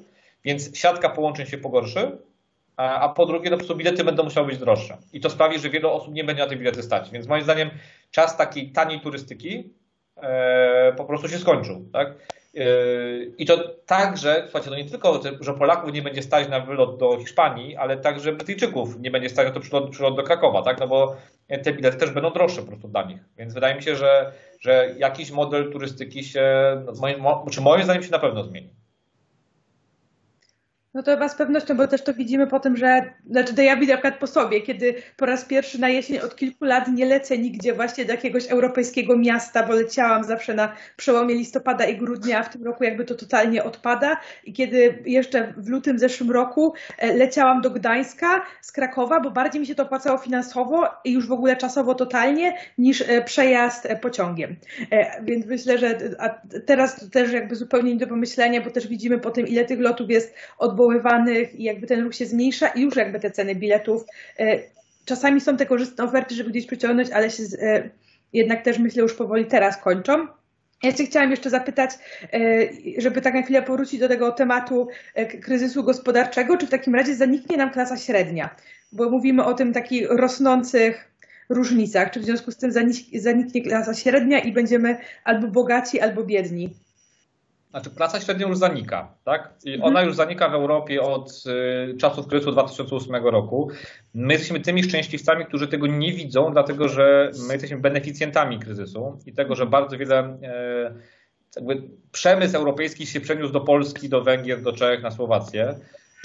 więc siatka połączeń się pogorszy, a po drugie, no po prostu bilety będą musiały być droższe. I to sprawi, że wiele osób nie będzie na te bilety stać. Więc moim zdaniem czas takiej taniej turystyki e, po prostu się skończył. Tak? Yy, I to także, słuchajcie, to nie tylko, że Polaków nie będzie stać na wylot do Hiszpanii, ale także Brytyjczyków nie będzie stać na to przylot, przylot do Krakowa, tak? No bo te bilety też będą droższe po prostu dla nich. Więc wydaje mi się, że, że jakiś model turystyki się, no, moim, czy moim zdaniem się na pewno zmieni. No to chyba z pewnością, bo też to widzimy po tym, że, znaczy to ja widzę na po sobie, kiedy po raz pierwszy na jesień od kilku lat nie lecę nigdzie właśnie do jakiegoś europejskiego miasta, bo leciałam zawsze na przełomie listopada i grudnia, a w tym roku jakby to totalnie odpada. I kiedy jeszcze w lutym zeszłym roku e, leciałam do Gdańska z Krakowa, bo bardziej mi się to opłacało finansowo i już w ogóle czasowo totalnie niż e, przejazd e, pociągiem. Więc myślę, że teraz też jakby zupełnie nie do pomyślenia, bo też widzimy po tym, ile tych lotów jest od odwoływanych i jakby ten ruch się zmniejsza i już jakby te ceny biletów. E, czasami są te korzystne oferty, żeby gdzieś przyciągnąć, ale się e, jednak też myślę już powoli teraz kończą. Ja jeszcze chciałam jeszcze zapytać, e, żeby tak na chwilę powrócić do tego tematu kryzysu gospodarczego, czy w takim razie zaniknie nam klasa średnia? Bo mówimy o tym takich rosnących różnicach. Czy w związku z tym zaniknie klasa średnia i będziemy albo bogaci, albo biedni? Znaczy klasa średnia już zanika, tak? I mhm. ona już zanika w Europie od y, czasów kryzysu 2008 roku. My jesteśmy tymi szczęśliwcami, którzy tego nie widzą, dlatego że my jesteśmy beneficjentami kryzysu i tego, że bardzo wiele e, jakby przemysł europejski się przeniósł do Polski, do Węgier, do Czech, na Słowację.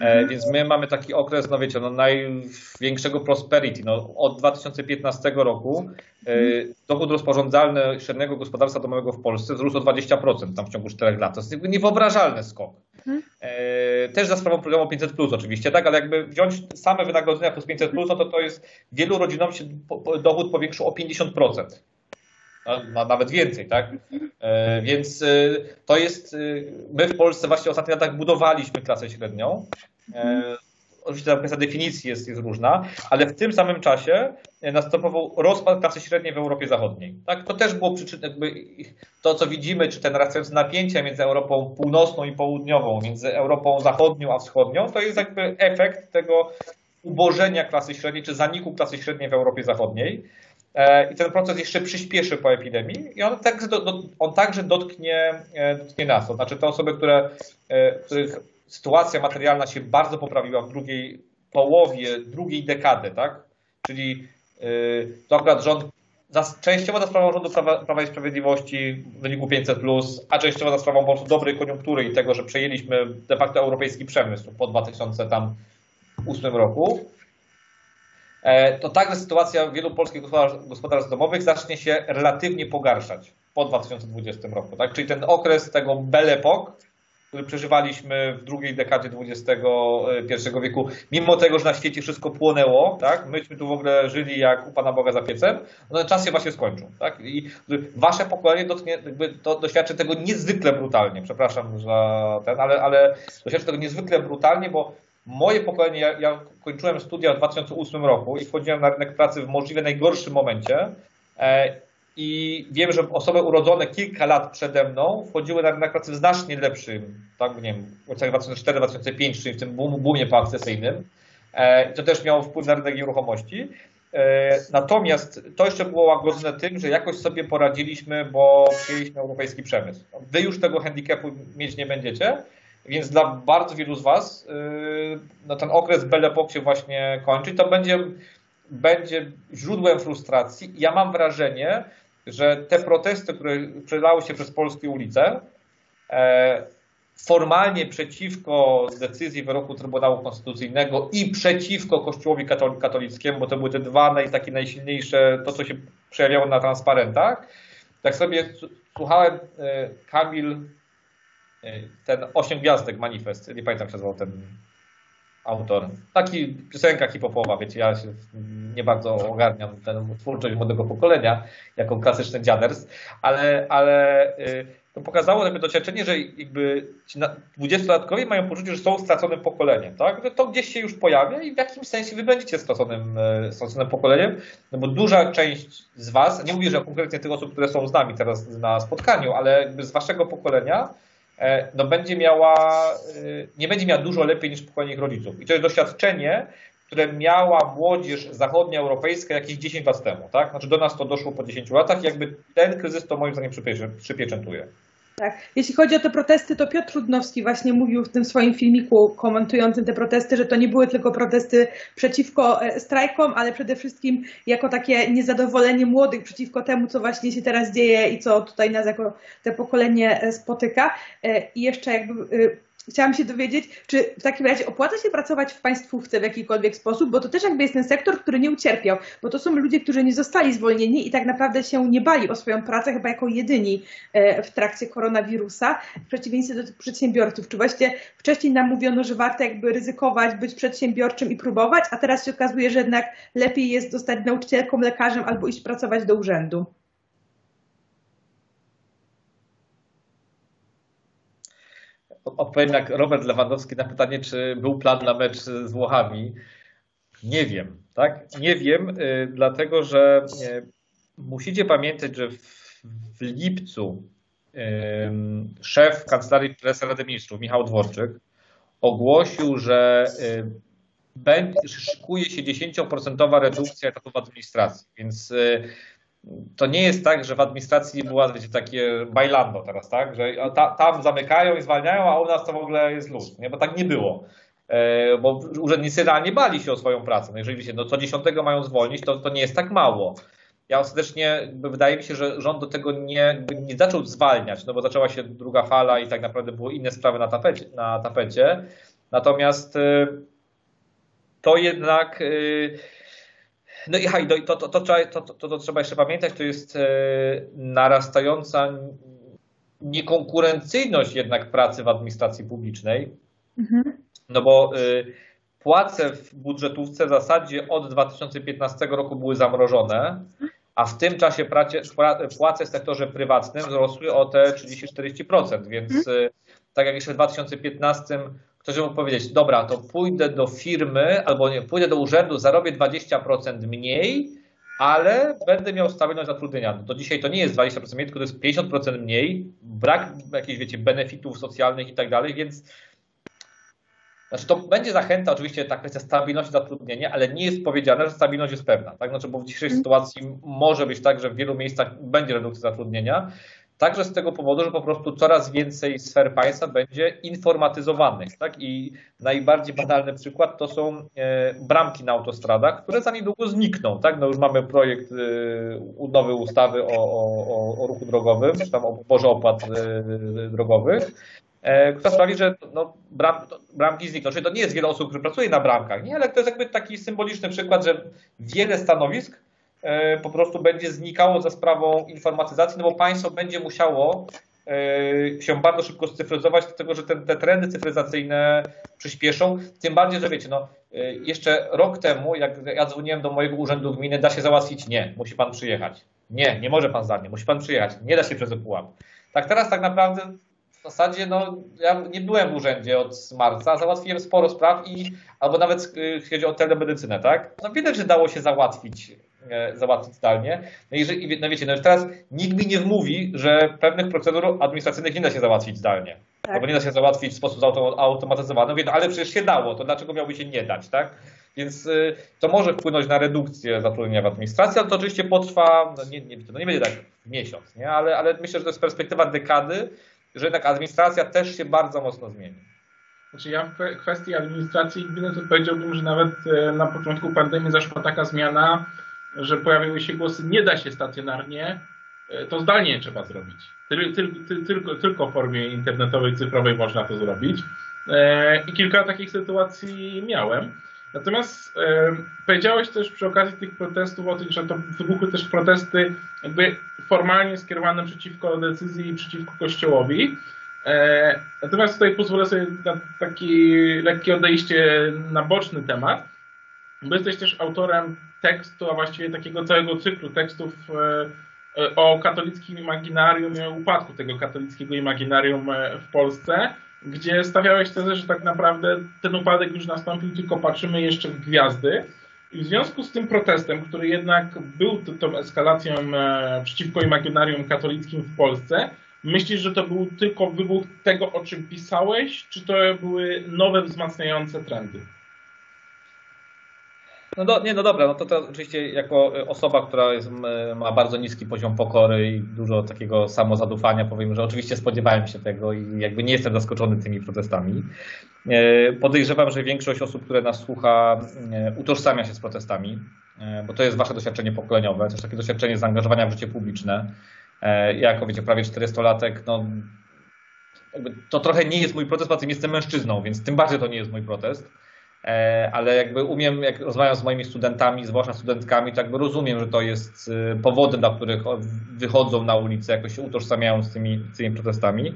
Mhm. Więc my mamy taki okres, no wiecie, no największego prosperity. No, od 2015 roku mhm. dochód rozporządzalny średniego gospodarstwa domowego w Polsce wzrósł o 20% tam w ciągu 4 lat. To jest jakby niewyobrażalny skok. Mhm. Też za sprawą programu 500 plus oczywiście, tak, ale jakby wziąć same wynagrodzenia plus 500 plus, no to to jest wielu rodzinom się dochód powiększył o 50% nawet więcej, tak? E, więc e, to jest, e, my w Polsce właśnie w ostatnich latach budowaliśmy klasę średnią. Oczywiście ta kwestia definicji jest, jest różna, ale w tym samym czasie następował rozpad klasy średniej w Europie Zachodniej. Tak? To też było przyczyną, to co widzimy, czy te narastające napięcia między Europą Północną i Południową, między Europą Zachodnią a Wschodnią, to jest jakby efekt tego ubożenia klasy średniej, czy zaniku klasy średniej w Europie Zachodniej. E, i ten proces jeszcze przyspieszy po epidemii i on także, do, on także dotknie, e, dotknie nas. To znaczy te osoby, które, e, których sytuacja materialna się bardzo poprawiła w drugiej połowie drugiej dekady, tak? Czyli to akurat rząd częściowo za sprawą rządu Prawa, Prawa i Sprawiedliwości w wyniku 500, a częściowo za sprawą po prostu dobrej koniunktury i tego, że przejęliśmy de facto europejski przemysł po 2008 roku. E, to także sytuacja wielu polskich gospodarstw domowych zacznie się relatywnie pogarszać po 2020 roku. Tak? Czyli ten okres tego belepok, który przeżywaliśmy w drugiej dekadzie XXI wieku, mimo tego, że na świecie wszystko płonęło, tak? myśmy tu w ogóle żyli jak u Pana Boga za piecem, no czas się właśnie skończył. Tak? I wasze pokolenie dotknie, to doświadczy tego niezwykle brutalnie, przepraszam za ten, ale, ale doświadczy tego niezwykle brutalnie, bo Moje pokolenie, ja, ja kończyłem studia w 2008 roku i wchodziłem na rynek pracy w możliwie najgorszym momencie. E, I wiem, że osoby urodzone kilka lat przede mną wchodziły na rynek pracy w znacznie lepszym, tak, nie wiem, w latach 2004-2005, czyli w tym boomie poakcesyjnym. E, to też miało wpływ na rynek nieruchomości. E, natomiast to jeszcze było łagodzone tym, że jakoś sobie poradziliśmy, bo przyjęliśmy europejski przemysł. Wy już tego handicapu mieć nie będziecie, więc dla bardzo wielu z Was yy, no ten okres Belepok się właśnie kończy. To będzie, będzie źródłem frustracji. Ja mam wrażenie, że te protesty, które przelały się przez polskie ulice, e, formalnie przeciwko decyzji wyroku Trybunału Konstytucyjnego i przeciwko Kościołowi katolickiemu, bo to były te dwa naj, takie najsilniejsze, to co się przejawiało na transparentach. Tak sobie słuchałem, e, Kamil ten osiem gwiazdek manifest, nie pamiętam się zwał ten autor. Taki piosenka hip-hopowa, wiecie, ja się nie bardzo ogarniam tę twórczość młodego pokolenia, jako klasyczny dziaders, ale, ale y, to pokazało takie doświadczenie, że jakby ci dwudziestolatkowie mają poczucie, że są straconym pokoleniem, tak? Że to gdzieś się już pojawia i w jakimś sensie wy będziecie straconym, y, straconym pokoleniem, no bo duża część z was, nie mówię, że konkretnie tych osób, które są z nami teraz na spotkaniu, ale jakby z waszego pokolenia, E, no będzie miała, e, nie będzie miała dużo lepiej niż pokolenie ich rodziców. I to jest doświadczenie, które miała młodzież zachodnia europejska jakieś 10 lat temu. Tak? Znaczy do nas to doszło po 10 latach i jakby ten kryzys to moim zdaniem przypieczętuje. Tak. Jeśli chodzi o te protesty, to Piotr Trudnowski właśnie mówił w tym swoim filmiku komentującym te protesty, że to nie były tylko protesty przeciwko e, strajkom, ale przede wszystkim jako takie niezadowolenie młodych przeciwko temu, co właśnie się teraz dzieje i co tutaj nas jako te pokolenie e, spotyka. E, I jeszcze jakby chciałam się dowiedzieć, czy w takim razie opłaca się pracować w państwówce w jakikolwiek sposób, bo to też jakby jest ten sektor, który nie ucierpiał, bo to są ludzie, którzy nie zostali zwolnieni i tak naprawdę się nie bali o swoją pracę chyba jako jedyni e, w trakcie koronawirusa, w przeciwieństwie do tych przedsiębiorców. Czy właśnie wcześniej nam mówiono, że warto jakby ryzykować, być przedsiębiorczym i próbować, a teraz się okazuje, że jednak lepiej jest zostać nauczycielką, lekarzem albo iść pracować do urzędu? Odpowiem jak Robert Lewandowski na pytanie, czy był plan na mecz z Włochami. Nie wiem, tak? Nie wiem, y, dlatego że y, musicie pamiętać, że w lipcu szef Kancelarii Prezesa Rady Ministrów, Michał Dworczyk, ogłosił, że y, szykuje się 10% redukcja etatów administracji, więc to nie jest tak, że w administracji była wiecie, takie bailando teraz, tak? Że ta, tam zamykają i zwalniają, a u nas to w ogóle jest luz, nie? Bo tak nie było. E, bo urzędnicy realnie bali się o swoją pracę. No jeżeli się no co dziesiątego mają zwolnić, to, to nie jest tak mało. Ja ostatecznie wydaje mi się, że rząd do tego nie, nie zaczął zwalniać, no bo zaczęła się druga fala i tak naprawdę były inne sprawy na tapecie. Na tapecie. Natomiast to jednak no i haj, to, to, to, to, to, to trzeba jeszcze pamiętać, to jest narastająca niekonkurencyjność jednak pracy w administracji publicznej. Mhm. No bo płace w budżetówce w zasadzie od 2015 roku były zamrożone, a w tym czasie płace w sektorze prywatnym wzrosły o te 30-40%, więc mhm. tak jak jeszcze w 2015 ktoś mógł powiedzieć, dobra, to pójdę do firmy albo nie, pójdę do urzędu, zarobię 20% mniej, ale będę miał stabilność zatrudnienia. No to dzisiaj to nie jest 20% mniej, tylko to jest 50% mniej, brak jakichś, wiecie, benefitów socjalnych i tak dalej, więc znaczy to będzie zachęta oczywiście ta kwestia stabilności zatrudnienia, ale nie jest powiedziane, że stabilność jest pewna. Tak? Znaczy, bo w dzisiejszej mhm. sytuacji może być tak, że w wielu miejscach będzie redukcja zatrudnienia, Także z tego powodu, że po prostu coraz więcej sfer państwa będzie informatyzowanych. Tak? I najbardziej banalny przykład to są e, bramki na autostradach, które za niedługo znikną. Tak? No już mamy projekt e, nowej ustawy o, o, o ruchu drogowym, czy tam o poborze opłat e, drogowych, która sprawi, że no, bram, bramki znikną. Czyli to nie jest wiele osób, które pracuje na bramkach, nie? ale to jest jakby taki symboliczny przykład, że wiele stanowisk po prostu będzie znikało za sprawą informatyzacji, no bo państwo będzie musiało e, się bardzo szybko scyfryzować, dlatego że te, te trendy cyfryzacyjne przyspieszą. Tym bardziej, że wiecie, no, e, jeszcze rok temu, jak ja dzwoniłem do mojego urzędu gminy, da się załatwić? Nie, musi pan przyjechać. Nie, nie może pan zdalnie, musi pan przyjechać. Nie da się przez ePUAP. Tak teraz tak naprawdę w zasadzie no, ja nie byłem w urzędzie od marca, załatwiłem sporo spraw i albo nawet jeśli chodzi o telemedycynę, tak? No widać, że dało się załatwić E, załatwić zdalnie. No, jeżeli, no wiecie, no już teraz nikt mi nie wmówi, że pewnych procedur administracyjnych nie da się załatwić zdalnie. Tak. Albo nie da się załatwić w sposób automatyzowany. No, ale przecież się dało, to dlaczego miałby się nie dać, tak? Więc y, to może wpłynąć na redukcję zatrudnienia w administracji, ale to oczywiście potrwa, no nie, nie, to nie będzie tak miesiąc, nie? Ale, ale myślę, że to jest perspektywa dekady, że jednak administracja też się bardzo mocno zmieni. Znaczy ja w kwestii administracji gminy to powiedziałbym, że nawet e, na początku pandemii zaszła taka zmiana, że pojawiły się głosy, nie da się stacjonarnie, e, to zdalnie trzeba zrobić. tylko, tylko w formie internetowej, cyfrowej można to zrobić. E, I kilka takich sytuacji miałem. Natomiast e, powiedziałeś też przy okazji tych protestów o tym, że to wybuchły też protesty jakby formalnie skierowane przeciwko decyzji i przeciwko Kościołowi. natomiast tutaj pozwolę sobie na takie lekkie odejście na boczny temat, bo jesteś też autorem tekstu, a właściwie takiego całego cyklu tekstów e, e, o katolickim imaginarium i o upadku tego katolickiego imaginarium e, w Polsce, gdzie stawiałeś tezę, że tak naprawdę ten upadek już nastąpił, tylko patrzymy jeszcze w gwiazdy. I w związku z tym protestem, który jednak był tą eskalacją przeciwko imaginarium katolickim w Polsce, myślisz, że to był tylko wybuch tego, o czym pisałeś, czy to były nowe wzmacniające trendy? No do, nie, no dobra, no to, to oczywiście jako e, osoba, która jest, ma bardzo niski poziom pokory i dużo takiego samozadufania, powiem, że oczywiście spodziewałem się tego i jakby nie jestem zaskoczony tymi protestami. E, podejrzewam, że większość osób, które nas słucha, e, utożsamia się z protestami, bo to jest wasze doświadczenie pokoleniowe, też takie doświadczenie zaangażowania w życie publiczne. Ja jako, wiecie, prawie 40-latek, no to trochę nie jest mój protest, bo jestem mężczyzną, więc tym bardziej to nie jest mój protest. E, ale jakby umiem, jak rozmawiam z moimi studentami, zwłaszcza studentkami, to jakby rozumiem, że to jest y, powodem, dla których wychodzą na ulicę, jakoś się utożsamiają z tymi, z tymi protestami.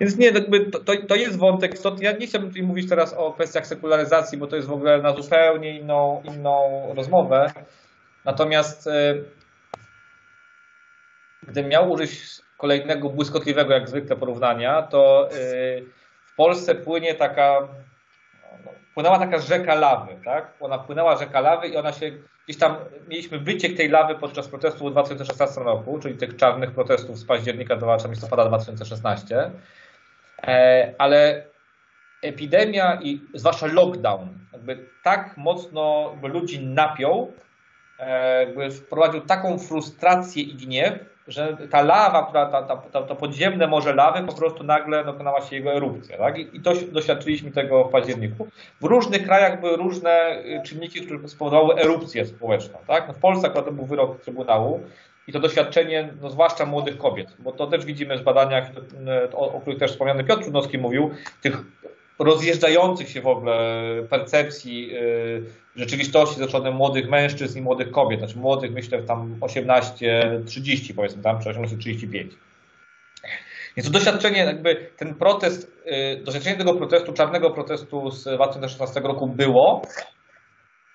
Więc nie, jakby to, to, jest wątek. Ja nie chciałbym tutaj mówić teraz o kwestiach sekularyzacji, bo to jest w ogóle na zupełnie inną, inną rozmowę. Natomiast y, gdybym miał użyć kolejnego błyskotliwego, jak zwykle, porównania, to y, w Polsce płynie taka płynęła taka rzeka lawy, tak? Ona płynęła rzeka lawy i ona się gdzieś tam, mieliśmy wyciek tej lawy podczas protestów w 2016 roku, czyli tych czarnych protestów z października do listopada 2016, e, ale epidemia i zwłaszcza lockdown jakby tak mocno ludzi napiął, e, jakby wprowadził taką frustrację i gniew, że ta lawa, która, ta, ta, ta, to podziemne morze lawy po prostu nagle dokonała się jego erupcja. Tak? I, I to doświadczyliśmy tego w październiku. W różnych krajach były różne y, czynniki, które spowodowały erupcję społeczną. Tak? No w Polsce akurat to był wyrok Trybunału i to doświadczenie, no zwłaszcza młodych kobiet, bo to też widzimy w badaniach, o, o których też wspomniany Piotr Trudnowski mówił, tych rozjeżdżających się w ogóle percepcji rzeczywistości dotyczącej młodych mężczyzn i młodych kobiet, znaczy młodych myślę tam 18-30 powiedzmy tam, czy 18-35. Więc to doświadczenie, jakby ten protest, doświadczenie tego protestu, czarnego protestu z 2016 roku było,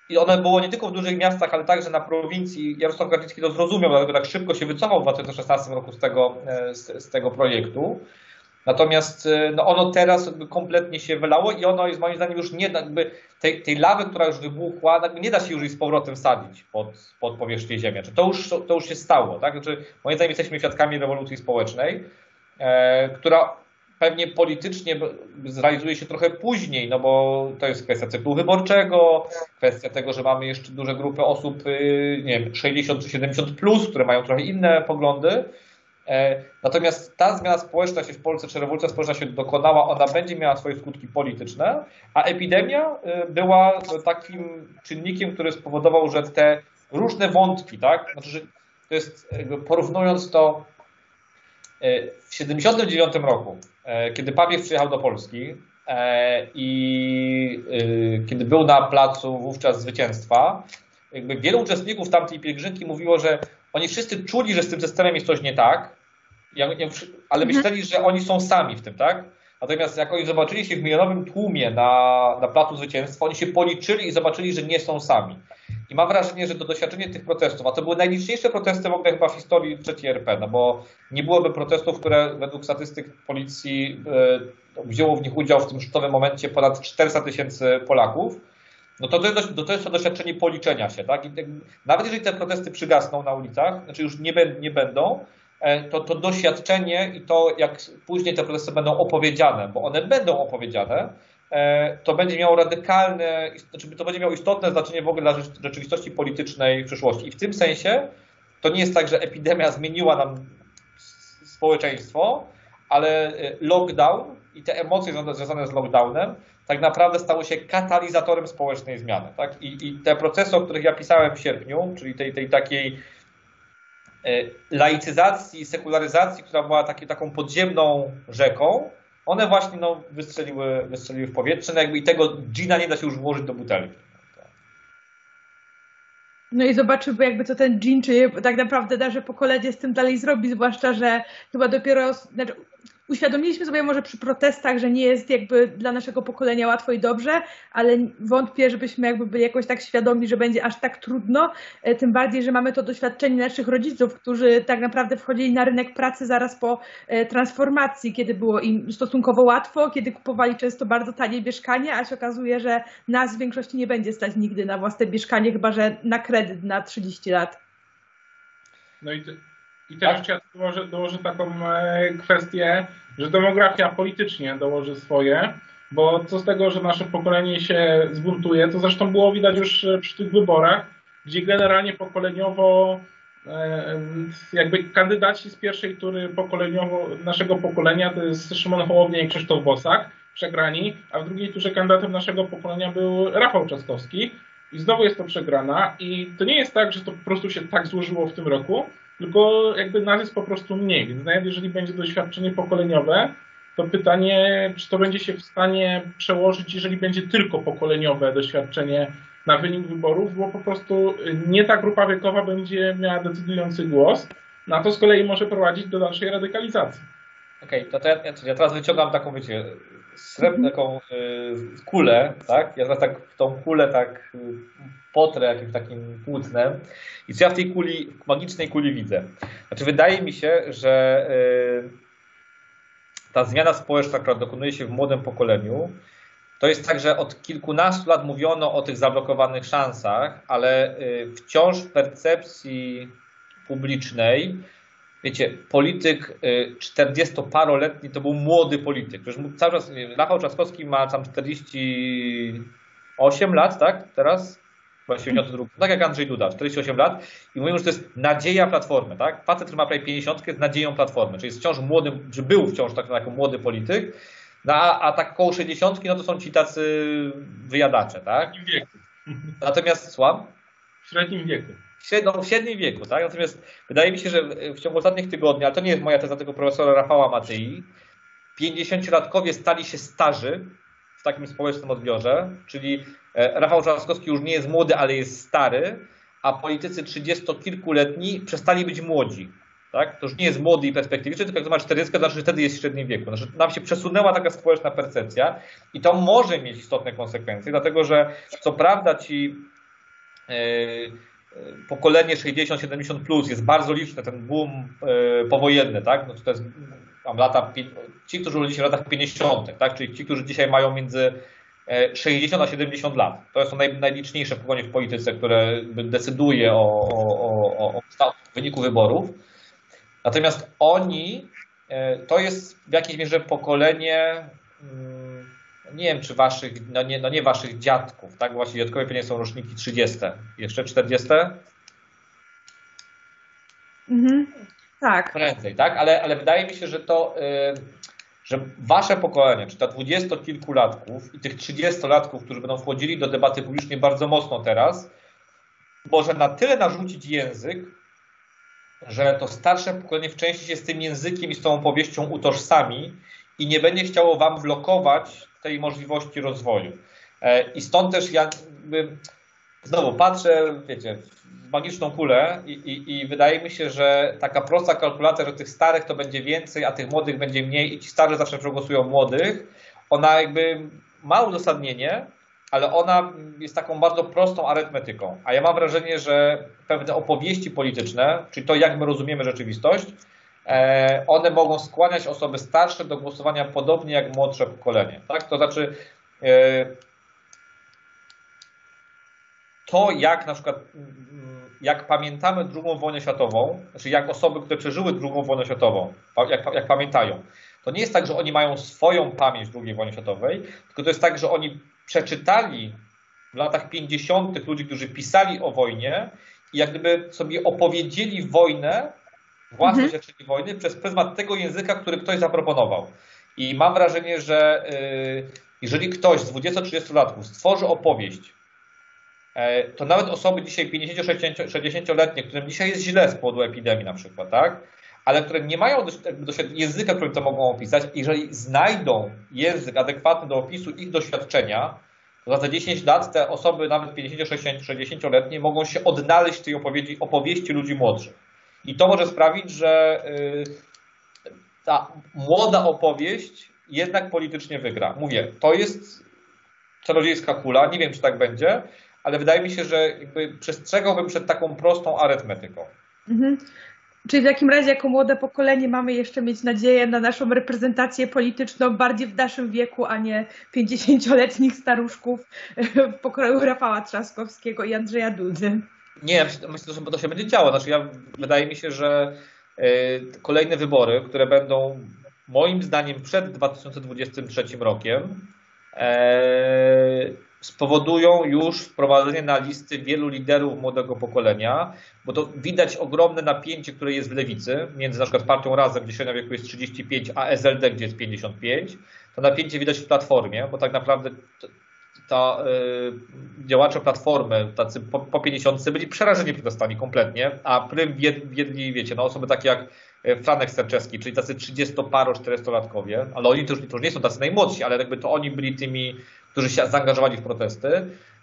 i ono było nie tylko w dużych miastach, ale także na prowincji. Jarosław Kaczyński to zrozumiał, dlatego tak szybko się wycofał w 2016 roku z tego, e, z, z tego projektu. Natomiast e, no ono teraz kompletnie się wylało i ono jest moim zdaniem już nie, jakby tej, tej lawy, która już wybuchła, nie da się już jej z powrotem wsadzić pod, pod powierzchnię ziemi. Znaczy, to, już, to już się stało. Tak? Znaczy, moim zdaniem jesteśmy świadkami rewolucji społecznej, e, która pewnie politycznie zrealizuje się trochę później, no bo to jest kwestia cyklu wyborczego, kwestia tego, że mamy jeszcze duże grupy osób, y, nie wiem, 60 czy 70 plus, które mają trochę inne poglądy. E, natomiast ta zmiana społeczna się w Polsce, czy rewolucja społeczna się dokonała, ona będzie miała swoje skutki polityczne, a epidemia y, była takim czynnikiem, który spowodował, że te różne wątki, tak, znaczy, że to jest, porównując to y, w 79 roku E, kiedy Pawiew przyjechał do Polski e, i e, kiedy był na placu wówczas zwycięstwa, jakby wielu uczestników tamtej pielgrzymki mówiło, że oni wszyscy czuli, że z tym systemem jest coś nie tak, ale mhm. myśleli, że oni są sami w tym, tak? Natomiast jak oni zobaczyli się w milionowym tłumie na, na placu zwycięstwa, oni się policzyli i zobaczyli, że nie są sami. I mam wrażenie, że to doświadczenie tych protestów, a to były najliczniejsze protesty w ogóle chyba w historii III RP, no bo nie byłoby protestów, które według statystyk policji e, wzięło w nich udział w tym szczytowym momencie ponad 400 tysięcy Polaków, no to to jest, to jest to doświadczenie policzenia się. Tak? I nawet jeżeli te protesty przygasną na ulicach, znaczy już nie, nie będą, to, to doświadczenie i to, jak później te protesty będą opowiedziane, bo one będą opowiedziane, E, to będzie miało radykalne, znaczy to będzie miało istotne znaczenie w ogóle dla rzeczywistości politycznej w przyszłości. I w tym sensie to nie jest tak, że epidemia zmieniła nam społeczeństwo, ale e, lockdown i te emocje związane z lockdownem tak naprawdę stały się katalizatorem społecznej zmiany. Tak? I, I, te procesy, o których ja pisałem w sierpniu, czyli tej, tej takiej e, laicyzacji, sekularyzacji, która była taki, taką podziemną rzeką, one właśnie no, wystrzeliły, wystrzeliły w powietrze, no jakby i tego gina nie da się już włożyć do butelki. No i zobaczymy jakby co ten gin, czy tak naprawdę darze pokolenie z tym dalej zrobi, zwłaszcza, że chyba dopiero, znaczy uświadomiliśmy sobie może przy protestach, że nie jest jakby dla naszego pokolenia łatwo i dobrze, ale wątpię, żebyśmy jakby byli jakoś tak świadomi, że będzie aż tak trudno, e, tym bardziej, że mamy to doświadczenie naszych rodziców, którzy tak naprawdę wchodzili na rynek pracy zaraz po e, transformacji, kiedy było im stosunkowo łatwo, kiedy kupowali często bardzo tanie mieszkanie, a się okazuje, że nas w większości nie będzie stać nigdy na własne mieszkanie, chyba że na kredyt na 30 lat. No i i też tak? ja dołożę, dołożę taką e, kwestię, że demografia politycznie dołoży swoje, bo co z tego, że nasze pokolenie się zbuntuje, to zresztą było widać już e, przy tych wyborach, gdzie generalnie pokoleniowo e, jakby kandydaci z pierwszej tury pokoleniowo naszego pokolenia to jest Szymon Hołownia i Krzysztof Bosak, przegrani, a w drugiej turze kandydatem naszego pokolenia był Rafał Trzaskowski i znowu jest to przegrana i to nie jest tak, że to po prostu się tak złożyło w tym roku, tylko jakby jest po prostu mniej, więc nawet jeżeli będzie doświadczenie pokoleniowe, to pytanie, czy to będzie się w stanie przełożyć, jeżeli będzie tylko pokoleniowe doświadczenie na wynik wyborów, bo po prostu nie ta grupa wiekowa będzie miała decydujący głos, na to z kolei może prowadzić do dalszej radykalizacji. Okej, okay, to, to ja, ja, teraz wyciągam taką, wiecie, srebrną taką y, kulę, tak? Ja teraz tak w tą kulę tak y, potrę jakimś takim płótnem i co ja w tej kuli, w magicznej kuli widzę? Znaczy wydaje mi się, że y, ta zmiana społeczna, która dokonuje się w młodym pokoleniu, to jest tak, że od kilkunastu lat mówiono o tych zablokowanych szansach, ale wciąż w percepcji publicznej wiecie, polityk 40-paroletni y, to był młody polityk. Przecież cały czas, Rafał Trzaskowski ma tam 48 lat, tak? Teraz? Chyba Tak jak Andrzej Duda, 48 lat. I mówią, że to jest nadzieja Platformy, tak? Facet, który ma prawie 50 jest nadzieją Platformy, czyli jest wciąż młodym, czy był wciąż tak, jako młody polityk. No, a, a tak koło 60 no to są ci tacy wyjadacze, tak? W średnim wieku. Natomiast, słucham? W średnim wieku no, w średnim wieku, tak? Natomiast wydaje mi się, że w ciągu ostatnich tygodni, ale to nie jest moja teza tego profesora Rafała Matyi, 50-latkowie stali się starzy w takim społecznym odbiorze, czyli e, Rafał Trzaskowski już nie jest młody, ale jest stary, a politycy trzydziestokilkuletni przestali być młodzi. Tak? To już nie jest młody i perspektywiczny, tylko jak to ma 40, to znaczy, wtedy jest w średnim wieku. Znaczy, nam się przesunęła taka społeczna percepcja i to może mieć istotne konsekwencje, dlatego że co prawda ci yy, pokolenie 60-70 plus jest bardzo liczne, ten boom yy, powojenny, tak? No to jest tam lata, ci, którzy urodzili się w latach 50., tak? czyli ci, którzy dzisiaj mają między 60 a 70 lat. To są naj, najliczniejsze pokonie w polityce, które decyduje o, o, o, o wyniku wyborów. Natomiast oni, e, to jest w jakiejś mierze pokolenie, mm, nie wiem czy waszych, no nie, no nie waszych dziadków, tak? Właśnie dziadkowie pewnie są roczniki 30. Jeszcze 40? Mhm. Tak. Prędzej, tak? Ale, ale wydaje mi się, że to, e, że wasze pokolenie, czy ta dwudziestokilkulatków i tych trzydziestolatków, którzy będą wchodzili do debaty publicznej bardzo mocno teraz, może na tyle narzucić język, że to starsze pokolenie w części się z tym językiem i z tą opowieścią utożsami i nie będzie chciało wam blokować tej możliwości rozwoju. E, I stąd też ja znowu patrzę, wiecie, w magiczną kulę i, i, i, wydaje mi się, że taka prosta kalkulacja, że tych starych to będzie więcej, a tych młodych będzie mniej i ci starzy zawsze przegłosują młodych, ona jakby ma uzasadnienie, ale ona jest taką bardzo prostą arytmetyką. A ja mam wrażenie, że pewne opowieści polityczne, czyli to, jak my rozumiemy rzeczywistość, e, one mogą skłaniać osoby starsze do głosowania podobnie jak młodsze pokolenie. Tak? To znaczy, e, to jak na przykład, jak pamiętamy II wojnę światową, znaczy jak osoby, które przeżyły II wojnę światową, jak, jak pamiętają, to nie jest tak, że oni mają swoją pamięć II wojny światowej, tylko to jest tak, że oni przeczytali w latach 50. ludzi, którzy pisali o wojnie i jak gdyby sobie opowiedzieli wojnę, własne mhm. wojny przez pryzmat tego języka, który ktoś zaproponował. I mam wrażenie, że y, jeżeli ktoś z 20-30 latków stworzy opowieść, to nawet osoby dzisiaj 50-60-letnie, którym dzisiaj jest źle z powodu epidemii na przykład, tak? ale które nie mają języka, którym to mogą opisać, jeżeli znajdą język adekwatny do opisu ich doświadczenia, to za 10 lat te osoby, nawet 50-60-letnie, mogą się odnaleźć w tej opowieści, opowieści ludzi młodszych. I to może sprawić, że y, ta młoda opowieść jednak politycznie wygra. Mówię, to jest czarodziejska kula, nie wiem, czy tak będzie, ale wydaje mi się, że jakby przestrzegałbym przed taką prostą arytmetyką. Mhm. Czyli w takim razie jako młode pokolenie mamy jeszcze mieć nadzieję na naszą reprezentację polityczną bardziej w naszym wieku, a nie 50-letnich staruszków w pokroju Rafała Trzaskowskiego i Andrzeja Dudy. Nie, myślę, że to się będzie działo. Znaczy ja, wydaje mi się, że e, kolejne wybory, które będą moim zdaniem przed 2023 rokiem, e, spowodują już wprowadzenie na listy wielu liderów młodego pokolenia, bo to widać ogromne napięcie, które jest w lewicy, między na przykład partią Razem, gdzie średnia wieku jest 35, a SLD, gdzie jest 55. To napięcie widać w Platformie, bo tak naprawdę ta, y, działacze Platformy, tacy po, po 50 byli przerażeni protestami kompletnie, a prym wiedli, wiecie, no osoby takie jak e, Franek Serczewski, czyli tacy 30-paro, 400-latkowie, ale oni to już, to już nie są tacy najmłodsi, ale jakby to oni byli tymi którzy się zaangażowali w protesty.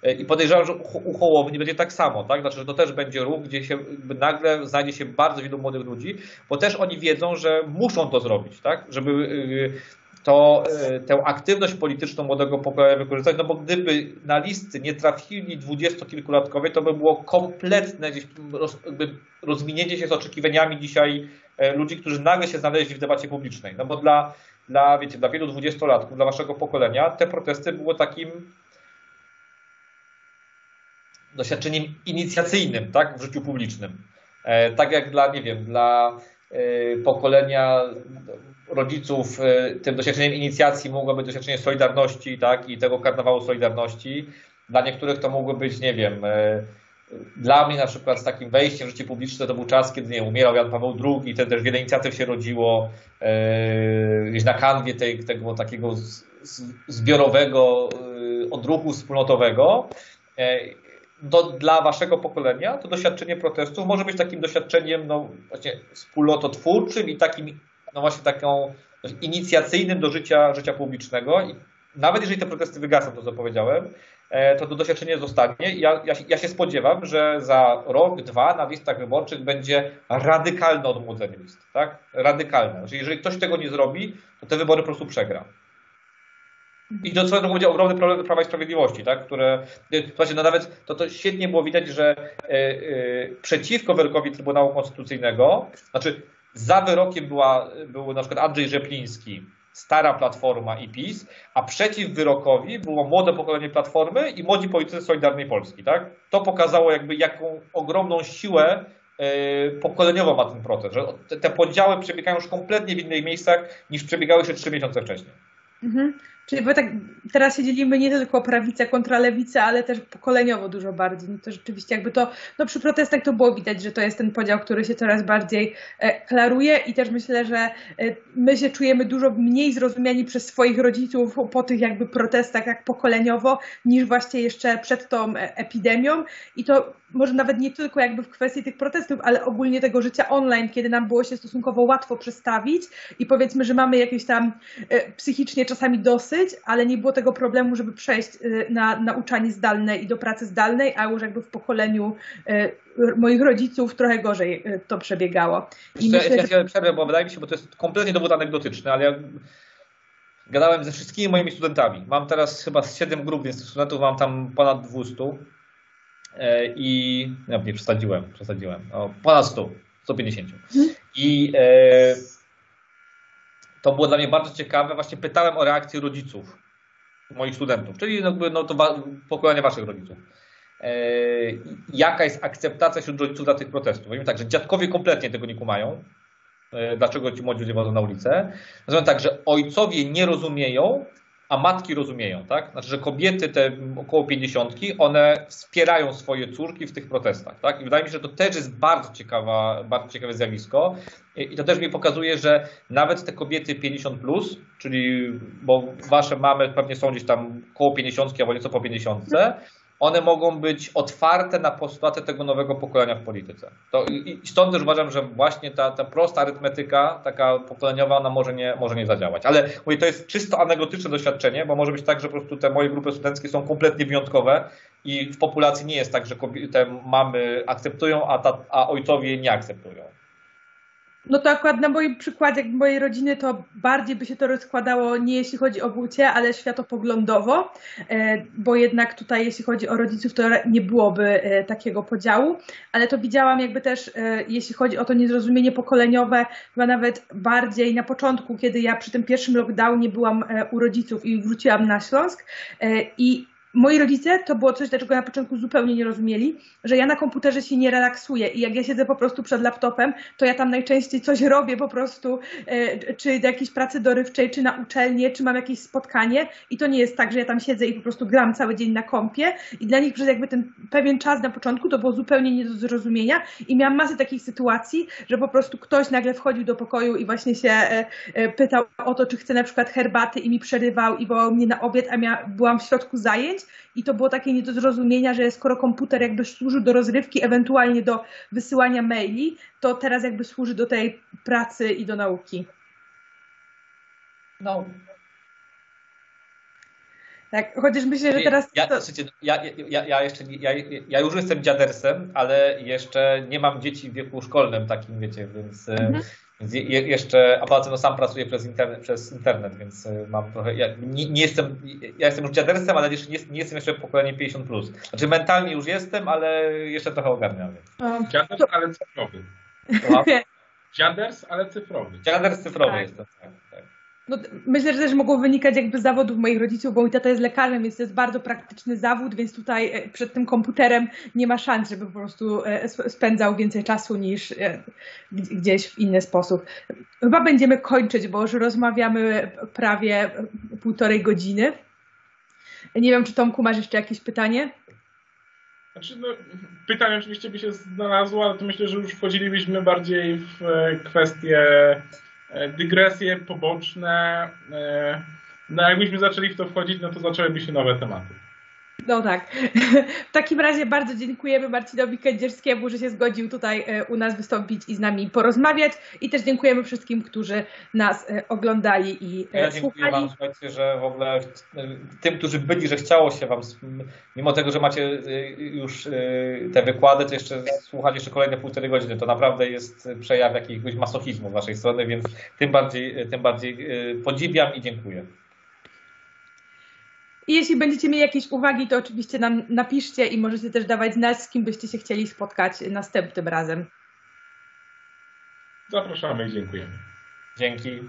E, I podejrzewam, że u Hołowni będzie tak samo, tak? Znaczy, że to też będzie ruch, gdzie się nagle znajdzie się bardzo wielu młodych ludzi, bo też oni wiedzą, że muszą to zrobić, tak? Żeby e, to, e, tę aktywność polityczną młodego pokolenia wykorzystać, no bo gdyby na listy nie trafili dwudziestokilkulatkowie, to by było kompletne gdzieś roz, rozwinięcie się z oczekiwaniami dzisiaj ludzi, którzy nagle się znaleźli w debacie publicznej. No bo dla dla, wiecie, dla wielu dwudziestolatków, dla waszego pokolenia, te protesty były takim doświadczeniem inicjacyjnym, tak, w życiu publicznym. E, tak jak dla, nie wiem, dla e, pokolenia rodziców e, tym doświadczeniem inicjacji mogło być doświadczenie Solidarności, tak, i tego karnawału Solidarności. Dla niektórych to mogło być, nie wiem, dla mnie na przykład z takim wejściem w życie publiczne to był czas, kiedy nie, umierał Jan Paweł II, wtedy też wiele inicjatyw się rodziło yy, na kanwie tej, tego takiego zbiorowego yy, odruchu wspólnotowego. Yy, to dla waszego pokolenia to doświadczenie protestów może być takim doświadczeniem no, właśnie wspólnototwórczym i takim no właśnie taką inicjacyjnym do życia, życia publicznego. I nawet jeżeli te protesty wygasną, to co powiedziałem, e, to to doświadczenie zostanie. Ja, ja, ja, się spodziewam, że za rok, dwa na listach wyborczych będzie radykalne odmłodzenie list. Tak? Radykalne. Znaczy, jeżeli ktoś tego nie zrobi, to te wybory po prostu przegra. I to co będzie ogromny problem Prawa i Sprawiedliwości, tak? które, e, słuchajcie, no nawet to, to świetnie było widać, że e, e, przeciwko wyrokowi Trybunału Konstytucyjnego, znaczy za wyrokiem była, był na przykład Andrzej Rzepliński, stara Platforma i PiS, a przeciw wyrokowi było młode pokolenie Platformy i młodzi politycy Solidarnej Polski. Tak? To pokazało jakby jaką ogromną siłę e, pokoleniową ma ten protest, że te podziały przebiegają już kompletnie w innych miejscach niż przebiegały jeszcze trzy miesiące wcześniej. Mhm. Czyli bo tak teraz się dzielimy nie tylko prawicę kontra lewicę, ale też pokoleniowo dużo bardziej. No to rzeczywiście jakby to, no przy protestach to było widać, że to jest ten podział, który się coraz bardziej e, klaruje i też myślę, że e, my się czujemy dużo mniej zrozumiani przez swoich rodziców po tych jakby protestach jak pokoleniowo, niż właśnie jeszcze przed tą e, epidemią i to może nawet nie tylko jakby w kwestii tych protestów, ale ogólnie tego życia online, kiedy nam było się stosunkowo łatwo przestawić i powiedzmy, że mamy jakieś tam psychicznie czasami dosyć, ale nie było tego problemu, żeby przejść y, na nauczanie zdalne i do pracy zdalnej, a już jakby w pokoleniu y, moich rodziców trochę gorzej y, to przebiegało. I Jeszcze, myślę, ja, ja przerwę, bo wydaje mi się, bo to jest kompletnie dowód anegdotyczny, ale ja gadałem ze wszystkimi moimi studentami. Mam teraz chyba 7 grup, więc studentów mam tam ponad 200 e, i no, nie przesadziłem, przesadziłem, o, ponad 100, 150. Mhm. I e, to było dla mnie bardzo ciekawe. Właśnie pytałem o reakcję rodziców moich studentów, czyli jakby no to wa pokolenia waszych rodziców. Eee, jaka jest akceptacja wśród rodziców dla tych protestów? Mówimy tak, że dziadkowie kompletnie tego nie kumają, eee, dlaczego ci młodzi ludzie wychodzą na ulicę. Nazywam tak, że ojcowie nie rozumieją, a matki rozumieją, tak? Znaczy, że kobiety te około pięćdziesiątki, one wspierają swoje córki w tych protestach, tak? I wydaje mi się, że to też jest bardzo, ciekawa, bardzo ciekawe zjawisko i to też mi pokazuje, że nawet te kobiety 50+, plus, czyli, bo wasze mamy pewnie są gdzieś tam koło 50 albo nieco po 50, one mogą być otwarte na postulaty tego nowego pokolenia w polityce. To, i, stąd też uważam, że właśnie ta, ta prosta arytmetyka, taka pokoleniowa, ona może nie, może nie zadziałać. Ale mówię, to jest czysto anegdotyczne doświadczenie, bo może być tak, że po prostu te moje grupy studenckie są kompletnie wyjątkowe i w populacji nie jest tak, że te mamy akceptują, a, ta, a ojcowie nie akceptują. No to akurat na moim przykładzie mojej rodziny to bardziej by się to rozkładało nie jeśli chodzi o płcie, ale światopoglądowo, e, bo jednak tutaj jeśli chodzi o rodziców to nie byłoby e, takiego podziału, ale to widziałam jakby też e, jeśli chodzi o to niezrozumienie pokoleniowe, chyba nawet bardziej na początku, kiedy ja przy tym pierwszym lockdownie byłam u rodziców i wróciłam na Śląsk i moi rodzice to było coś, dlaczego na początku zupełnie nie rozumieli, że ja na komputerze się nie relaksuję i jak ja siedzę po prostu przed laptopem, to ja tam najczęściej coś robię po prostu, e, czy do jakiejś pracy dorywczej, czy na uczelnię, czy mam jakieś spotkanie i to nie jest tak, że ja tam siedzę i po prostu gram cały dzień na kompie i dla nich przez jakby ten pewien czas na początku to było zupełnie nie do zrozumienia i miałam masę takich sytuacji, że po prostu ktoś nagle wchodził do pokoju i właśnie się e, e, pytał o to, czy chce na przykład herbaty i mi przerywał i wołał mnie na obiad, a ja byłam w środku zajęć i to było takie nie do zrozumienia, że skoro komputer jakby służył do rozrywki, ewentualnie do wysyłania maili, to teraz jakby służy do tej pracy i do nauki. No. Tak, chociaż myślę, że teraz. Ja, to... ja, ja, ja, jeszcze, ja, ja już jestem dziadersem, ale jeszcze nie mam dzieci w wieku szkolnym takim, wiecie, więc mhm. Więc je, jeszcze, a poza tym no, sam pracuję przez internet, przez internet więc y, mam trochę, ja nie, nie jestem, ja jestem już dziadersem, ale jeszcze nie, nie jestem jeszcze pokolenie 50+. Plus. Znaczy mentalnie już jestem, ale jeszcze trochę ogarniam. Dziaders, ale cyfrowy. <laughs> Dziaders, ale cyfrowy. Dziaders cyfrowy tak. jestem, tak. tak. No, myślę, że też mogło wynikać jakby z zawodów moich rodziców, bo mój tata jest lekarzem, więc to jest bardzo praktyczny zawód, więc tutaj e, przed tym komputerem nie ma szans, żeby po prostu e, spędzał więcej czasu niż e, gdzieś w inny sposób. Chyba będziemy kończyć, bo już rozmawiamy prawie półtorej godziny. Nie wiem, czy Tomku masz jeszcze jakieś pytanie? Znaczy, no, pytanie oczywiście by się znalazło, ale to myślę, że już wchodzilibyśmy bardziej w kwestie E, dygresje poboczne. E, no jakbyśmy zaczęli w to wchodzić, no to zaczęłyby się nowe tematy. No tak. <laughs> W takim razie bardzo dziękujemy Marcinowi Kędzierskiemu, że się zgodził tutaj e, u nas wystąpić i z nami porozmawiać. I też dziękujemy wszystkim, którzy nas e, oglądali i ja słuchali. dziękuję Wam, słuchajcie, że w ogóle tym, którzy byli, że chciało się Wam, mimo tego, że macie już te wykłady, to jeszcze słuchać jeszcze kolejne półtorej godziny. To naprawdę jest przejaw jakiegoś masochizmu z Waszej strony, więc tym bardziej, tym bardziej podziwiam i dziękuję. I jeśli będziecie mieli jakieś uwagi, to oczywiście nam napiszcie i możecie też dawać znać, z kim byście się chcieli spotkać następnym razem. Zapraszamy i dziękujemy. Dzięki.